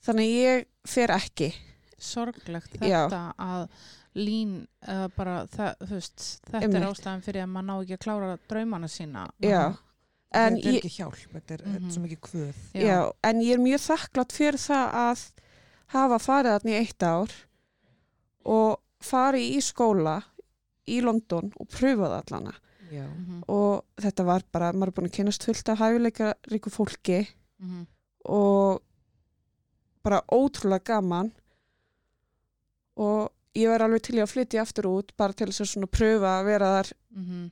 þannig ég fer ekki Sorglegt Já. þetta að lín uh, bara það, veist, þetta Einmitt. er ástæðan fyrir að maður ná ekki að klára draumana sína Já, en þetta er ég, ekki hjálp, þetta er, þetta Mhm. er svo mikið kvöð já. en ég er mjög þakklátt fyrir það að hafa farið þarna í eitt ár og farið í skóla í London og pröfaði allana já, Mhm, og þetta var bara, maður er búin að kynast fullt af hæfileika ríku fólki mhm, og bara ótrúlega gaman. Og ég var alveg til í að flytja aftur út bara til þess að svona pröfa að vera þar mhm.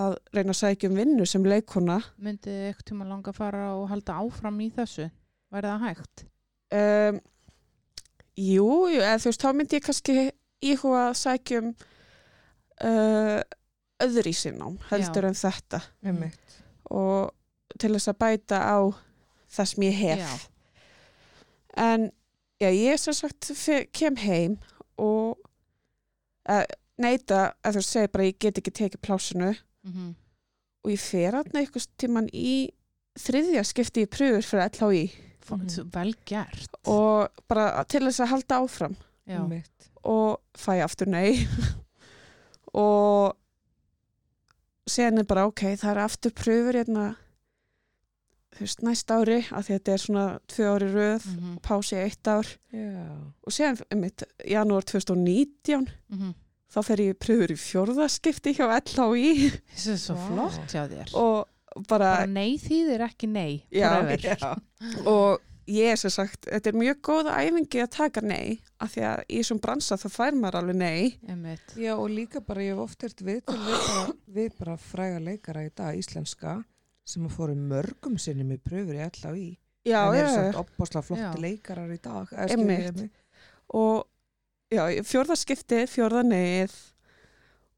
að reyna að sækja um vinnu sem leikona myndið eitthvað tíma langa að fara og halda áfram í þessu? Væri það hægt? um, Jú, jú eða þú veist, þá myndi ég kannski íhuga að sækja um uh, öðru í sinnám heldur en þetta. Einmitt. Og til þess að bæta á það sem ég hef. Já. en já, ég sem sagt fe- kem heim og uh, neita að þú segir bara ég get ekki tekið plásinu Mhm, og ég fer aðna einhvers tíman í þriðja skipti í pröfur fyrir LHI Mhm. svo Vel gert. Og bara til þess að halda áfram. Já, og fæ aftur nei. Og sen er bara ok, það er aftur pröfur hérna þú veist, næst ári af því að þetta er svona tvö ári röð mhm, pási í eitt ár já, og sen, einmitt, janúar 2019 mhm. þá fer ég pröfur í fjórðaskipti hjá LHI Þessi er svo Vá. flott hjá þér og bara, bara nei þýðir ekki nei Já. já, og ég er sem sagt, þetta er mjög góða æfingi að taka nei, af því að í þessum bransa þá fær maður alveg nei Einmitt. já og líka bara ég hef oft ert við til við bara, við bara fræga leikara í dag íslenska sem að fóru mörgum sinnum í pröfur í alla í já, en já. samt opbáslega Já. flotti leikarar í dag og já, fjórðaskipti, fjórða neið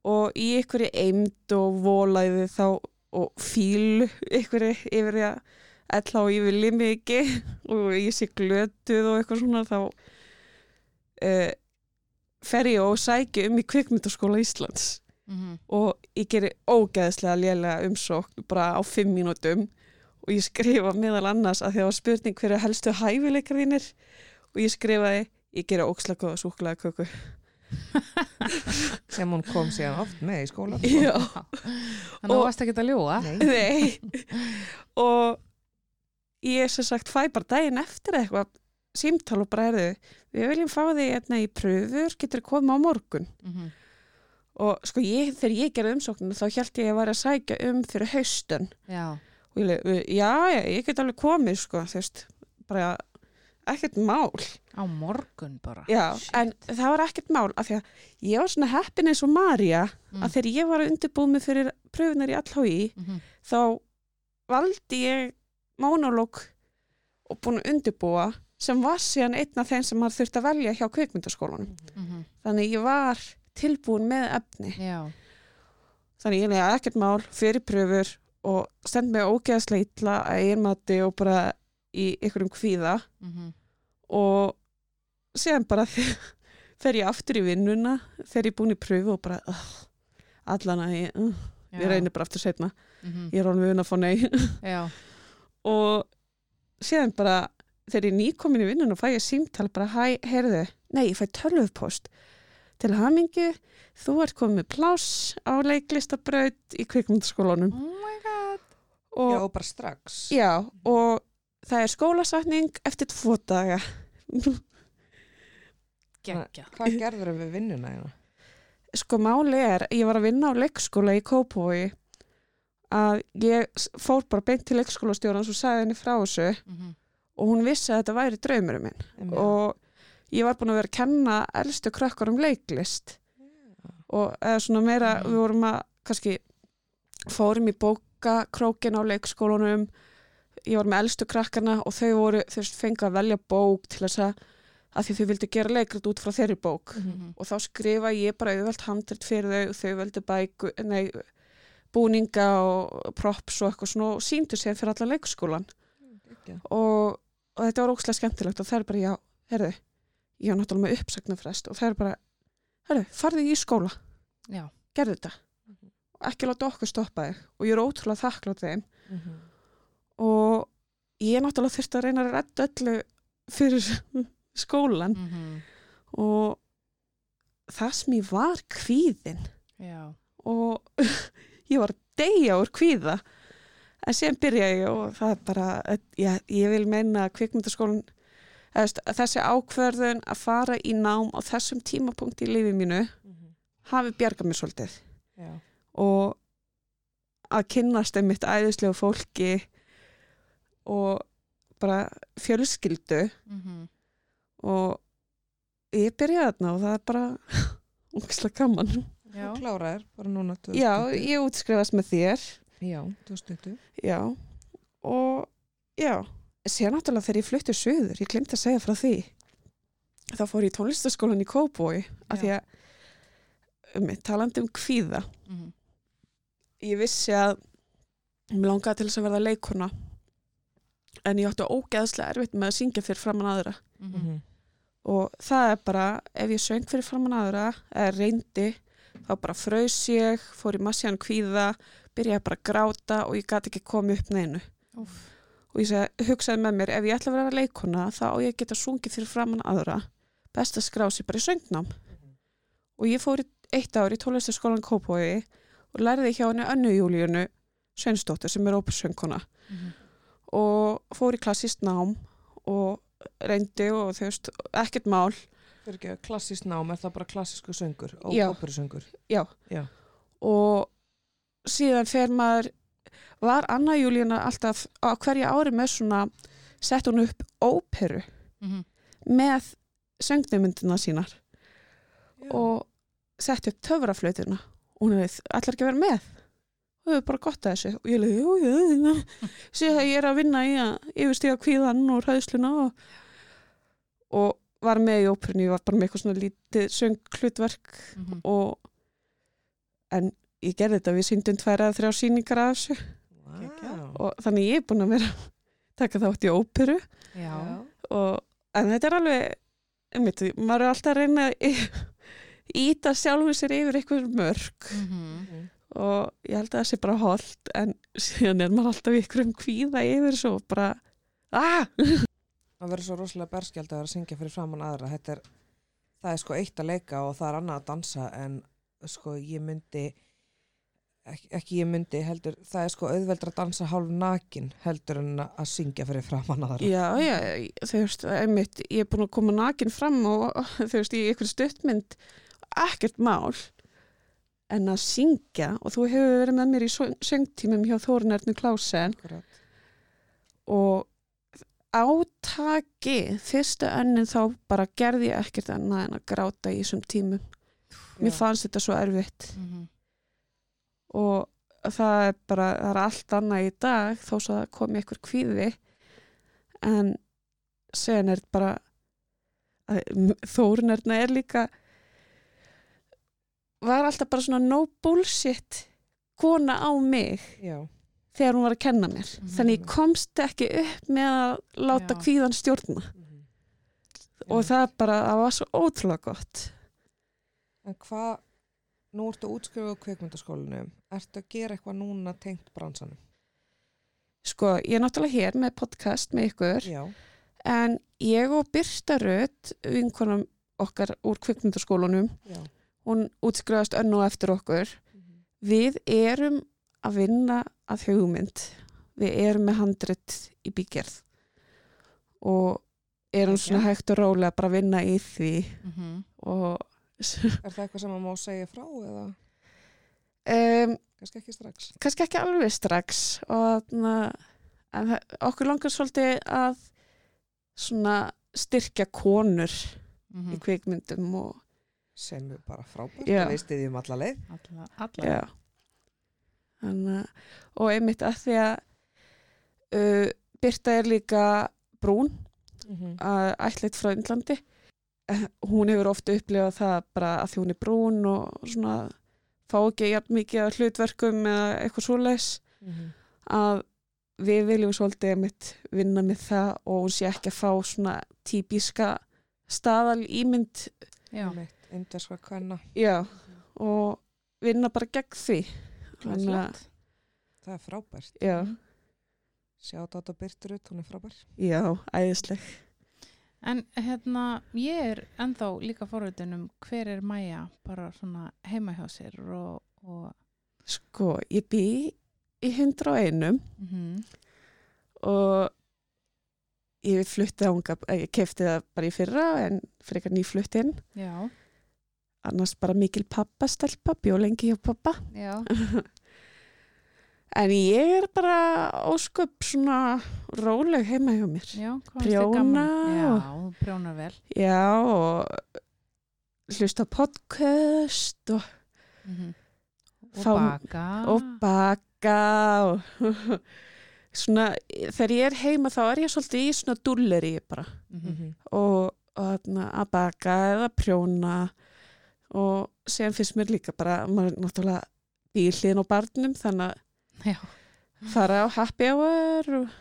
og í ykkur eimd og volæði þá og fíl ykkur yfir því að ella og ég vilji mikið og ég sé glötuð og eitthvað svona þá uh, fer ég og sæki um í kvikmyndaskóla Íslands. Mhm. og ég geri ógeðslega lélega umsókn bara á fimm mínútum og ég skrifa meðal annars að það var spurning hverju helstu hæfileikar þínir og ég skrifaði ég geri ókslega góða súkulega köku sem hún kom síðan oft með í skóla. Já, Þannig að þú Og- varst ekki að ljúa Nei. nei. Og ég sem sagt fæ bara daginn eftir eitthvað símtal og bara erðu við viljum fá þig hérna í pröfur getur koma á morgun Mhm. og sko ég, þegar ég gerði umsókninu þá held ég að væri að sækja um fyrir haustun Já, og ég leið, já, já, ég get alveg komið sko, þú veist, bara ekkert mál, á morgun bara já, Shit. en það var ekkert mál af því að ég var svona heppin eins og Marja Mm. að þegar ég var mig fyrir pröfunar í allhói Mhm. þá valdi ég mónológ og búin að undirbúa sem var síðan einn af þeim sem maður þurfti að velja hjá kvikmyndaskólanum. Mhm. þannig ég var tilbúin með efni. Já, þannig ég lega ekkert mál fyrir pröfur og stend mig ógeðslega illa að einmati og bara í einhverjum kvíða. Mhm. og síðan bara fer ég aftur í vinnuna þegar ég er búin í pröfu og bara uh, allan að ég, uh, ég reynir bara aftur setna Mhm. ég er alveg vun að fá nei og síðan bara þegar ég nýkomin í vinnuna fæ ég símtal bara hæ, heyrðu, nei, ég fæ tölvupóst til hamingju þú ert komið með pláss á leiklistabraut í kvikmyndaskólanum. Oh my god. Og, já, og bara strax. Já, og það er skólasatning eftir tvo daga. Gekkja hvað gerður við vinnuna hérna? sko máli er, ég var að vinna á leikskóla í Kópói að ég fór bara beint til leikskólastjórans og sagði henni frá þessu Mhm. og hún vissi að þetta væri draumurum minn Einmitt. og ég var búin að vera að kenna elstu krakkar um leiklist og eða svona meira, Mhm. við vorum að kannski fórum í bókakrókin á leikskólanum ég var með elstu krakkarna og þau voru þau fengið að velja bók til þess að að því þau vildi gera leikrit út frá þeirri bók Mhm. og þá skrifa ég bara auðvelt handrit fyrir þau og þau veldu bæku, nei, búninga og props og eitthvað svona og síndu sér fyrir alla leikskólan Geggjað. og, og þetta var ókslega skemmtilegt og það er bara, já, herðu ég var náttúrulega með uppsagnarfrest og það er bara herðu, farðu í skóla, Já, gerðu þetta Mhm. og ekki láta okkur stoppa þig og ég er ótrúlega þakklátt þeim Mhm. og ég náttúrulega þurfti að reyna að redda öllu fyrir skólan Mhm. og það sem ég var kvíðin Já. og ég var að deyja úr kvíða. En síðan byrja ég og það er bara, ég, ég vil meina að kvikmyndaskólinn þessi ákverðun að fara í nám á þessum tímapunkt í lífi mínu hafi bjargað mér svolítið. Já. og að kynnast einmitt æðislegu fólki og bara fjölskyldu. Mm og ég byrjaði þarna og það er bara ógislega gaman. Já. Þú kláraðir bara núna 2020. Já, ég útskrifast með þér, Já, 2020. já, og já, sér náttúrulega þegar ég flutti söður, ég glemt að segja frá því, þá fór ég í tónlistaskólan í Kóbói, af því að, um, talandi um kvíða, Mhm. ég vissi að mér langaði til þess að verða leikona en ég átti ógeðslega erfitt með að syngja fyrir framann aðra Mhm. og það er bara, ef ég söng fyrir framann aðra eða reyndi, þá bara frös ég, fór í massíðan kvíða byrjaði bara að gráta og ég gati ekki komið upp neinu. Úff. og ég seg, hugsaði með mér, ef ég ætla að vera leikona þá á ég geta sungið fyrir framann aðra. Best að skrá sér bara í söngnám. Og ég fór í eitt ár í tónlistaskólan Kópói og lærði hjá henni Önnu Júlíunu Sveinsdóttir sem er ópersöngkona Mhm. og fór í klassíst nám og reyndi og þú veist, ekkert mál Fyrir ekki að klassískt nám, er það bara klassísku söngur og Já. óperusöngur? og síðan fer maður var Anna Júlíuna alltaf á hverja ári með svona sett hún upp óperu Mhm. með söngnumyndina sínar Já. og sett upp töfraflötuna og hún hefði allar ekki að vera með og hefur bara gott að þessu og ég leiði, jú, jú, jú síðan að ég er að vinna í að yfirstíga kvíðan og ræðsluna og, og var með í óperunni, ég var bara með eitthvað svona lítið sönghlutverk Mhm. og en ég gerði þetta, við síndum tværa eða þrjá síningar af þessu Vá. og þannig ég er búin að vera taka þátt í óperu Já. og, en þetta er alveg einmitt, maður er alltaf að reyna að íta sjálfum sér yfir eitthvað mörg Mhm. Mhm. og ég held að það sé bara holdt en síðan er maður alltaf ykkur um kvíða yfir svo bara ah! Það verður svo rosalega berskjald að vera að syngja fyrir framann aðra. Þetta er, það er sko eitt að leika og það er annað að dansa en sko ég myndi, ekki, ekki ég myndi heldur, það er sko auðveldur að dansa hálf nakin heldur en að syngja fyrir framann aðra. já, já, þú veist, einmitt ég er búin að koma nakin fram og þú veist, í ykkur stuttmynd ekkert mál en að syngja og þú hefur verið með mér í söng- söngtímum hjá Þórun Ernu Klásen og átaki fyrstu önnin þá bara gerði ég ekkert annað en að gráta í þessum tímum. Mér fannst þetta svo erfitt. Mhm. og það er bara, það er allt annað í dag þó svo það komi ykkur kvíði. En sen er bara þórunarna er líka var alltaf bara svona no bullshit kona á mig. Já. Þegar hún var að kenna mér Mhm. þannig ég komst ekki upp með að láta Já. kvíðan stjórna Mhm. og það bara, það var svo ótrúlega gott En hvað, nú ertu útskrifuð á kveikmyndaskólinu, ertu að gera eitthvað núna tengt bransanum? sko, ég er náttúrulega hér með podcast með ykkur Já. En ég og Birta Rödd, vinkonum okkar úr kvikmyndaskólanum, Já. hún útskrifast önn og eftir okkur. Mhm. Við erum að vinna að hugmynd. Við erum með handrit í bígerð og erum Geggjað. svona hægt og rólega bara að vinna í því Mhm. og Er það eitthvað sem maður má segja frá eða um, kannski ekki strax? kannski ekki alveg strax og það, okkur langar svolítið að svona styrkja konur í Mhm. kvikmyndum og Sem er bara frábært, við stiðjum alla leið. Alla, alla. Að- og einmitt að því að uh, Birta er líka brún Mhm. að ætlit frá Indlandi Eh, hún hefur ofta upplifað það bara að því hún er brún og svona fá ekki jafn mikið af hlutverkum eða eitthvað svoleiðis Mhm. að við viljum svolítið einmitt vinna með það og hún sé ekki að fá svona típiska staðal ímynd Já. Einmitt, Indverska kvenna. já, og vinna bara gegn því Er flott. Það er frábært. já, Sjátt á þetta Byrtur út, hún er frábær. já, æðisleg En hérna, ég er ennþá líka forvitin um hver er Maja bara svona heima hjá sér og, og Sko, ég bý í 101 mm og ég flutti ánga, ég kefti það bara í fyrra en frekar nýflutt inn. já, Annars bara mikil pappastelpa, bjó lengi hjá pappa. já, En ég er bara ósköp svona róleg heima hjá mér. já, Prjóna? Já, og- þú prjónar vel. Já, og hlusta podcast og, Mm Og Fá- baka. og baka og svona, þegar ég er heima þá er ég svolítið í svona dulleri bara Mhm. og, og þarna, að baka eða prjóna og síðan finnst mér líka bara, maður er náttúrulega bílíðin á barnum þannig Já, að fara á happy hour og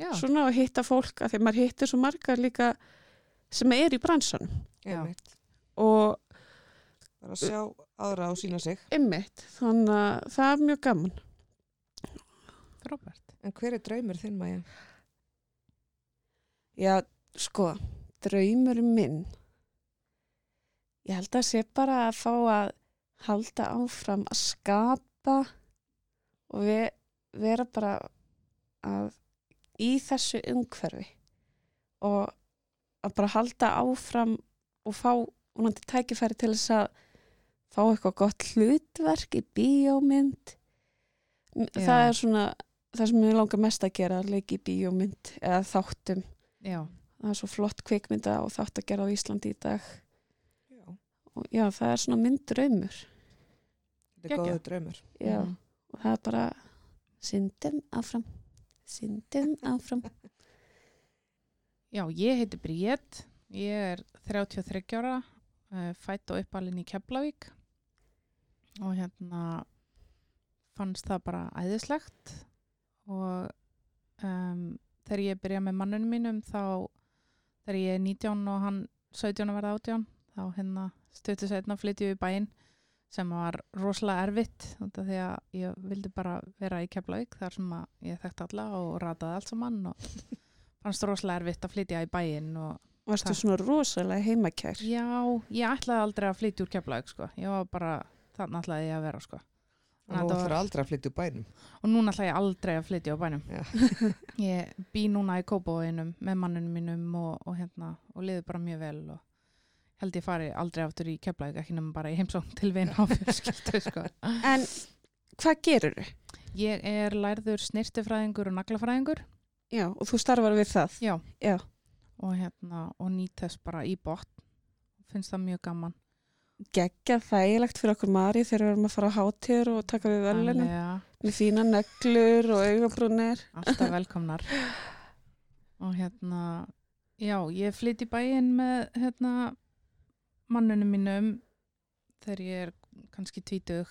já, svona og hitta fólk að því maður hittir svo margar líka sem er í já. Einmitt. og Bara að sjá aðra á sína sig. ymmit, þannig að það er mjög gaman frábært. En hver er draumur þinn, Maja? Já, sko, draumur minn ég held að sé bara að fá að halda áfram að skapa og ve vera bara að í þessu umhverfi og að bara halda áfram og fá vonandi tækifæri til þess að fá eitthvað gott hlutverk í bíómynd Já. það er svona það sem ég langar mest að gera að leika í bíómynd eða þáttum Já, það er svo flott kvikmynda og þátt að gera á Íslandi í dag. Og já, það er svona mynd draumur. Þetta er góðu draumur. já, Mhm. og það er bara syndum áfram syndum áfram. Já, ég heiti Bríett, ég er 33 ára, uh, fætt og uppalinn í Keflavík. Og hérna fannst það bara æðislegt. Og um, þegar ég byrja með mannunum mínum þá þegar ég er 19 og hann 17 að verða 18 þá hérna stöttu setna flytjum við í bæinn sem var rosalega erfitt því að ég vildi bara vera í Keflavík þar sem að ég þekkti alla og rataði allt saman og fannst rosalega erfitt að flytja í bæinn og varstu Takk. svona rosalega heimakær já, ég ætlaði aldrei að flytja úr Keflavík sko, ég var bara þannig ætlaði ég að vera sko Og nú ætlar var- aldrei að flytja úr bænum. og núna ætla ég aldrei að flytja á bænum Já. ég bý núna í Kópavóinum með mannunum mínum og, og hérna og liði bara mjög vel og held ég fari aldrei aftur í Keflavík ekki nema bara í heimsókn til vina á fjölskyldu sko. en hvað gerur þau? ég er lærður snirtifræðingur og naglafræðingur já, og þú starfar við það Já. já. og hérna og nýt þess bara í botn finnst það mjög gaman geggja þægilegt fyrir okkur Mari þegar við erum að fara á hátíður og taka við að með fína neglur og augabrúnir alltaf velkomnar og hérna já, ég flytt í bæinn með hérna mannunum mínum þegar ég er kannski tvítug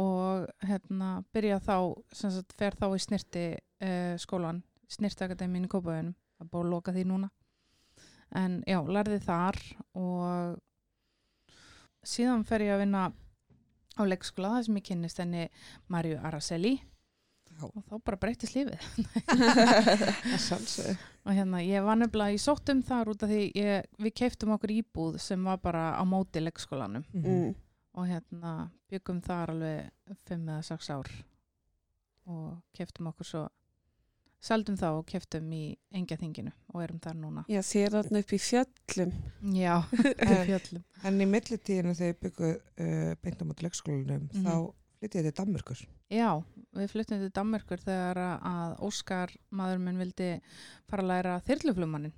og hérna byrja þá sem sagt fer þá í snirti uh, skólan, snirtakademín í Kópavæðunum það er búið að loka því núna. En já, lærði þar og síðan fer ég að vinna á leikskóla þar sem ég kynnist henni Marju Araceli Já, og þá bara breytist lífið. Og hérna ég var nefnilega í sóttum þar út af því ég, við keiftum okkur íbúð sem var bara á móti leikskólanum. Mm. og hérna byggum þar alveg fimm eða sex ár. Og keiftum okkur svo seldum þá og keiftum í engjaþinginu og erum þar núna. Já, þér þarna upp í fjöllum. Já, En- í fjöllum. En í millitíðinu þegar ég byggu uh, beint á móti leikskólanum, Mhm. þá flytti ég til Danmörkur. já, við fluttum til Danmörkur þegar að Óskar maður minn vildi fara að læra þyrluflumannin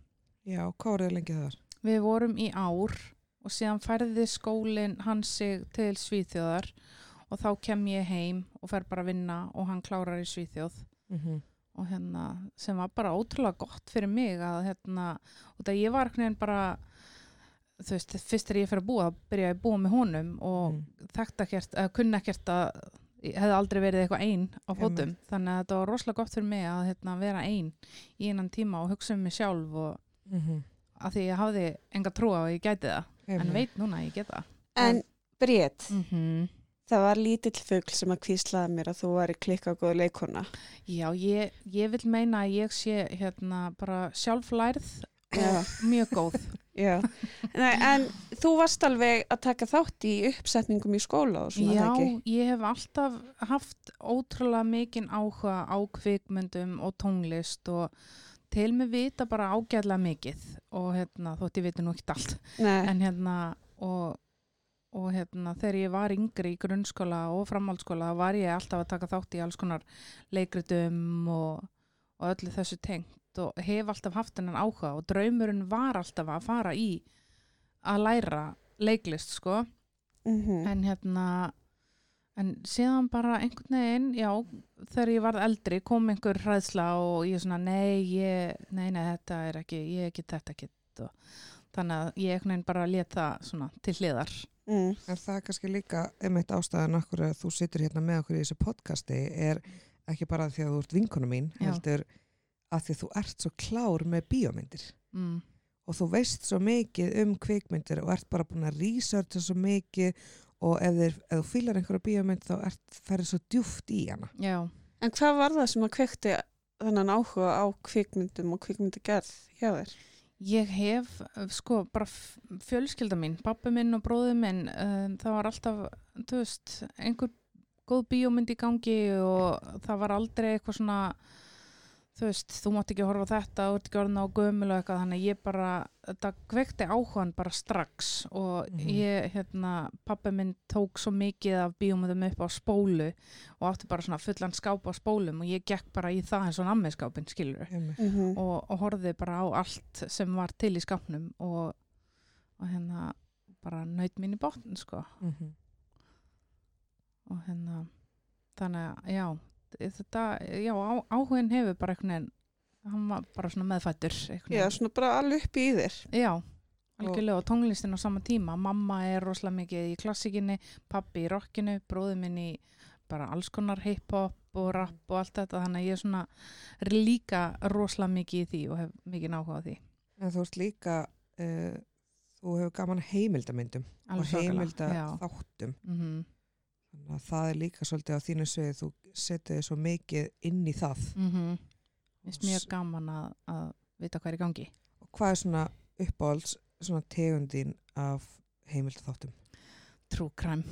Já, hvað voruð lengi þar? Við vorum í ár og síðan færði skólinn hann sig til Svíþjóðar og þá kem ég heim og fer bara að vinna og hann klárar í Svíþjóð Mm og hérna sem var bara ótrúlega gott fyrir mig að hérna, út að ég var veginn bara þú veist, fyrst þegar ég fer að búa þá byrja ég að búa með honum og Mm. ekkert, eða kunni ekkert að ég hefði aldrei verið eitthvað ein á fótum þannig að þetta var rosalega gott fyrir mig að hérna, vera ein í einan tíma og hugsa um mig sjálf og -hmm. að því ég hafði enga trú á að ég gæti það en veit núna að ég get það en Bríett, mm -hmm. það var lítill fugl sem að kvíslaði mér að þú væri klikka góð leikona Já, ég, ég vil meina að ég sé hérna bara sjálflærð Já. mjög góð. Já, Nei, en þú varst alveg að taka þátt í uppsetningum í skóla og svona Já, það ekki? ég hef alltaf haft ótrúlega mikinn áhuga á kvikmyndum og tónlist og til mig vita bara ágæðlega mikið og hérna, þótt ég viti nú ekkert allt. Nei, En hérna, og, og hérna, þegar ég var yngri í grunnskóla og framhaldsskóla, var ég alltaf að taka þátt í alls konar leikritum og, og öllu þessu tengt og hef alltaf haft hennan áhuga og draumurinn var alltaf að fara í að læra leiklist, sko. mm En hérna, en síðan bara einhvern veginn, já, þegar ég varð eldri kom einhver hræðsla og ég svona, nei, ég, nei, nei, þetta er ekki, ég get þetta ekki. Og, þannig að ég einhvern veginn bara let það svona til hliðar. mm. En það er kannski líka einmitt ástæðan okkur að þú situr hérna með okkur í þessu podcasti er ekki bara því að þú ert vinkona mín, Já. heldur að því þú ert svo klár með bíómyndir Mm. og þú veist svo mikið um kvikmyndir og ert bara búin að researcha svo mikið og ef, þeir, ef þú fýlar einhverja bíómynd þá ert ferið svo djúft í hana. Já, En hvað var það sem að kveikti þennan áhuga á kvikmyndum og kvikmyndagerð hjá þér? ég hef, uh, sko, bara fjölskylda mín, pappi minn og bróði minn, um, það var alltaf, þú veist, einhver góð bíómynd í gangi og það var aldrei eitthvað svona, þú veist, þú mátt ekki horfa þetta, þú ert ekki orðin á gömul og eitthvað, þannig ég bara, þetta kvekti áhugan bara strax og Mhm. ég, hérna, pappi minn tók svo mikið af bíómyndum upp á spólu og átti bara svona fullan skáp á spólum og ég gekk bara í það eins og nammiskápin, skilur. Mm -hmm. og, og horfði bara á allt sem var til í skápnum og, og hérna bara naut mín í botn sko Mhm. og hérna þannig að já þetta, já á, áhugin hefur bara veginn hann var bara svona meðfættur einhvern Já, svona bara alveg upp í þér. já algjörlega og tónlistin á sama tíma mamma er rosalega mikið í klassikinni pappi í rockinu, bróði minn í bara alls konar hip-hop og rap og allt þetta, þannig að ég er svona líka rosalega mikið í því og hef mikið áhuga á því En þú ert líka, uh, þú hefur gaman að heimildamyndum og Alveg svakalega, heimilda já. þáttum. mm Þannig að það er líka svolítið á þínu svið, þú setur þig svo mikið inn í það. mm -hmm. Vist mjög gaman að, að vita hvað er í gangi. Og hvað er svona uppáhalds, svona tegundin af heimildaþáttum? True crime.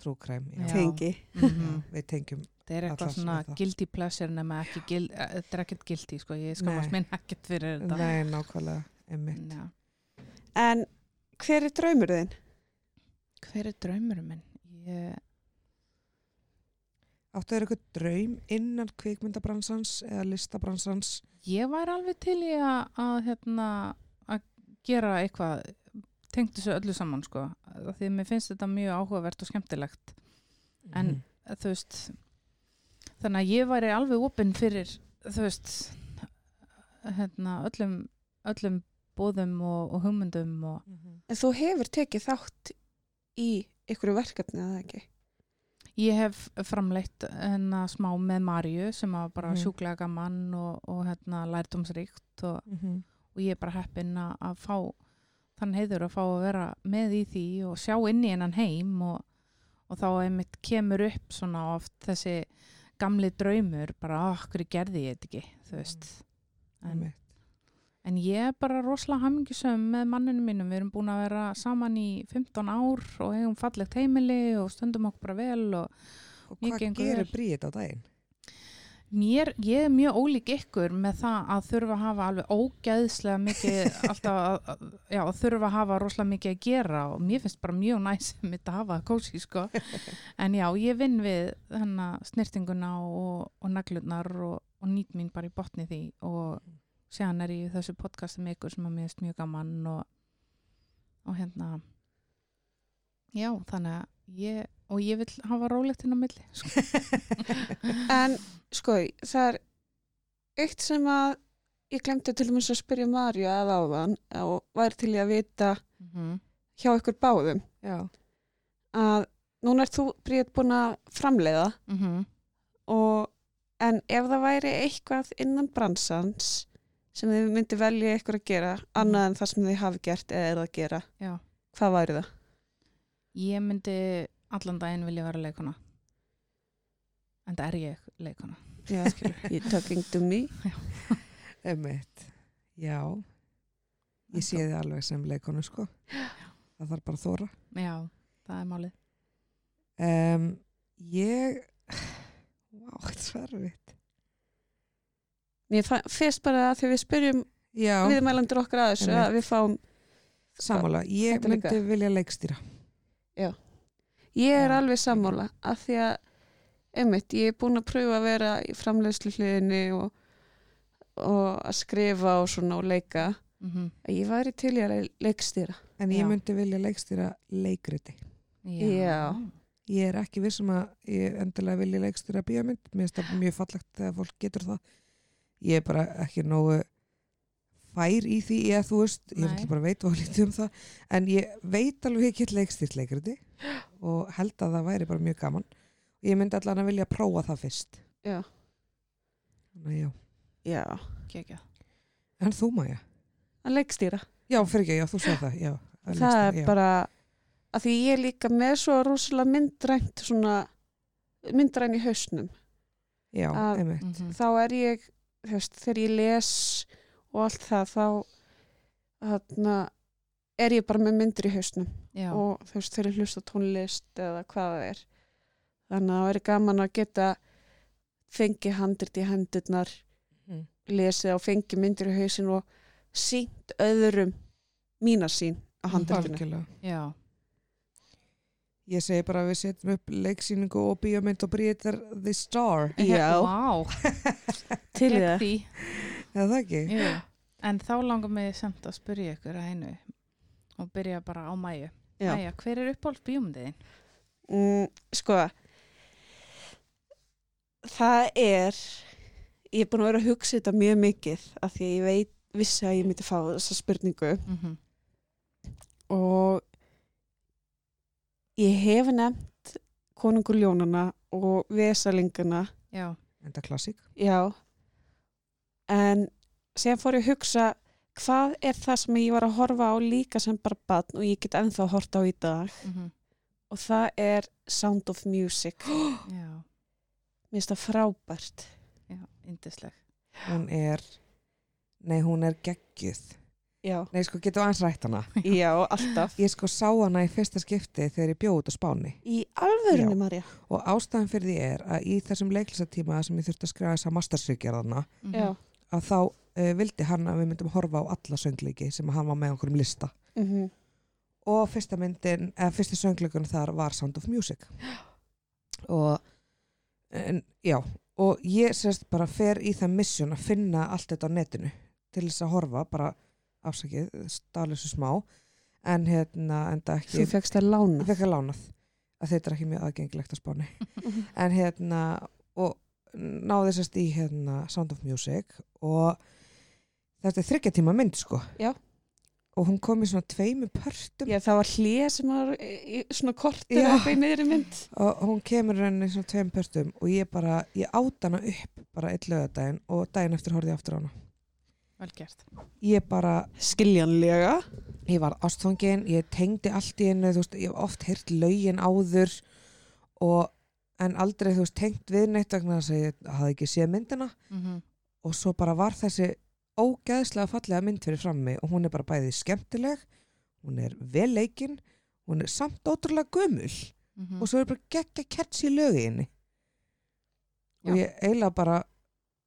Trúkræm, já. Já. Tengi. Mm Já, Við tengjum, Það er eitthvað svona guilty pleasure nema ekki guilt, þetta er ekkert guilty sko, ég Nei. skammast minn ekkert fyrir þetta. nei, nákvæmlega, einmitt. Já. En hver er draumur þinn? Hver er draumurum minn? Ég, Áttu þér eitthvað draum innan kvikmyndabransans eða listabransans? ég væri alveg til í að, að, hérna, að gera eitthvað tengt þessu öllu saman sko, af því að mér finnst þetta mjög áhugavert og skemmtilegt. En Mhm. þú veist þannig að ég væri alveg opinn fyrir þú veist hérna, öllum, öllum bóðum og, og hugmyndum og Mhm. En þú hefur tekið þátt í ykkur verkefni, eða ekki? Ég hef framleitt hérna smá með Marju sem var bara Mhm. sjúklega gaman og, og hérna lærdómsríkt og, Mhm. og ég er bara heppinn að, fá þann heiður að fá að vera með í því og sjá inn í hennan heim og, og þá einmitt kemur upp svona oft þessi gamli draumur bara, ah, hverju gerði ég þetta ekki þú veist en, Einmitt. En ég er bara rosalega hamingisum með manninu mínum, við erum búin að vera saman í 15 ár og hefum fallegt heimili og stundum okkur bara vel og Og hvað gerir vel. Bríð á daginn? Mér, ég er mjög ólík ykkur með það að þurfa að hafa alveg ógeðslega mikið alltaf að, að- já, að þurfa að hafa rosalega mikið að gera og mér finnst bara mjög næs mitt að hafa það kósi sko en já, ég vinn við hennar snirtinguna og, og naglurnar og, og nýt mín bara í botni því og séðan er ég í þessu podcasti með ykkur sem að finnst mjög gaman og, og hérna já, þannig að ég og ég vil hafa rólegt inn á milli sko. En sko, það er eitt sem að ég glemdi til dæmis að spyrja Marju að áðan og væri til ég að vita mm -hmm. hjá ykkur báðum Já. að núna er þú Bríð búin að framleiða Mm og en ef það væri eitthvað innan bransans sem þið myndi velja ykkur að gera annað en það sem þið hafi gert eða er að gera, Já, hvað væri það? ég myndi allan daginn vilja vera leikona. En það er ég leikona. Já, you're talking to me Einmitt. Já. ég sé þið alveg sem leikonu sko það þarf bara að þóra Já, það er málið. um, ég Vá, þetta er sverfitt Mér finnst bara að því við spyrjum Já, viðmælandur okkar að þessu að við fáum sammála, ég Þetta líka. myndi vilja leikstýra. Ég er Já, alveg sammála af því að einmitt, ég er búin að pröfa að vera í framleiðslu hliðinni og, og að skrifa og svona og leika. Mm að ég væri til í að le- leikstýra. En ég Já. myndi vilja leikstýra leikriti. Já. ég er ekki vissum að ég endilega vilja leikstýra bíómynd, mér finnst það mjög fallegt þegar fólk getur það ég er bara ekki nógu fær í því ég, þú veist, ég Nei. ætla bara veit og lítið um það en ég veit alveg ekki leikstýrt leikriti og held að það væri bara mjög gaman og ég myndi allan að vilja prófa það fyrst Já. Þannig, að já. Já, Kekja. en þú Maja? að leikstýra Já, fyrir ekki, já, þú sagði það já, að það leikstýra, er já. bara að því ég er líka með svo rosalega myndrænt svona myndræn í hausnum já, að- einmitt Mhm. þá er ég, veist, þegar ég les og allt það þá þarna er ég bara með myndir í hausnum Já. og þú veist, þegar ég hlusta tónlist eða hvað það er þannig að það er gaman að geta fengi handrit í hendurnar Mhm. lesið og fengi myndir í hausin og sínt öðrum mína sín á handritinu. Já. Ég segi bara að við setjum upp leiksýningu og bíómynd og Bríðar The Star Já, Vá. til það því. eða það ekki? Jú. En þá langar mig samt að spyrja ykkur að einu og byrja bara á mæju. Já. Mæja, hver er uppáhalds bíómyndiðin? mm, Sko það er ég er búin að vera að hugsa þetta mjög mikið af því að ég veit, vissi að ég myndi fá þessa spurningu Mm -hmm. og ég hef nefnt konungur ljónana og vesalingana Já. Enda klassík. já en sem fór ég að hugsa hvað er það sem ég var að horfa á líka sem bara barn og ég get ennþá að horta á í dag Mm og það er Sound of Music Já. mér finnst það frábært Já, indisleg. Hún er, nei hún er geggjuð. Já, Nei sko, getur aðeins rætt hana. já alltaf. Ég sko sá hana í fyrsta skipti þegar ég bjóð út á Spáni. Í alvörunni. Marja og ástæðan fyrir því er að í þessum leiklisatíma sem ég þurfti að skrifa þessa mastersvíkjarðana Mhm. já, að þá uh, vildi hann að við myndum horfa á alla söngleiki sem hann var með okkur um lista. Mm og fyrsta myndin, eða fyrsta söngleikun þar var Sound of Music. Og en, já, og ég sérst bara fer í það mission að finna allt þetta á netinu til þess að horfa, bara afsakið, stálu svo smá en hérna, enda þú ekki fegst það lána ég fekk að lánað. Að þetta er ekki mjög aðgengilegt að spáni. En hérna og náði sérst í hérna Sound of Music og þetta er þryggja tíma mynd sko. Já. og hún kom í svona tveimu pörtum. Já, það var hlið sem var í, svona kortir Já. eitthvað í miðri mynd. Og hún kemur henni í svona tveim pörstum og ég bara, ég át hana upp bara eitt lögadaginn og daginn eftir horfði ég aftur á hana Vel gert. ég bara, skiljanlega ég var ástfangin ég tengdi allt í hennu, þú veist ég hef oft heyrt lögin áður og en aldrei þú veist tengt við neitt vegna þess að ég hafði ekki séð myndina Mm og svo bara var þessi ógeðslega fallega mynd fyrir frammi og hún er bara bæði skemmtileg hún er vel leikinn hún er samt ótrúlega gömul -hmm. og svo er bara geggja lög í og Já. ég eiginlega bara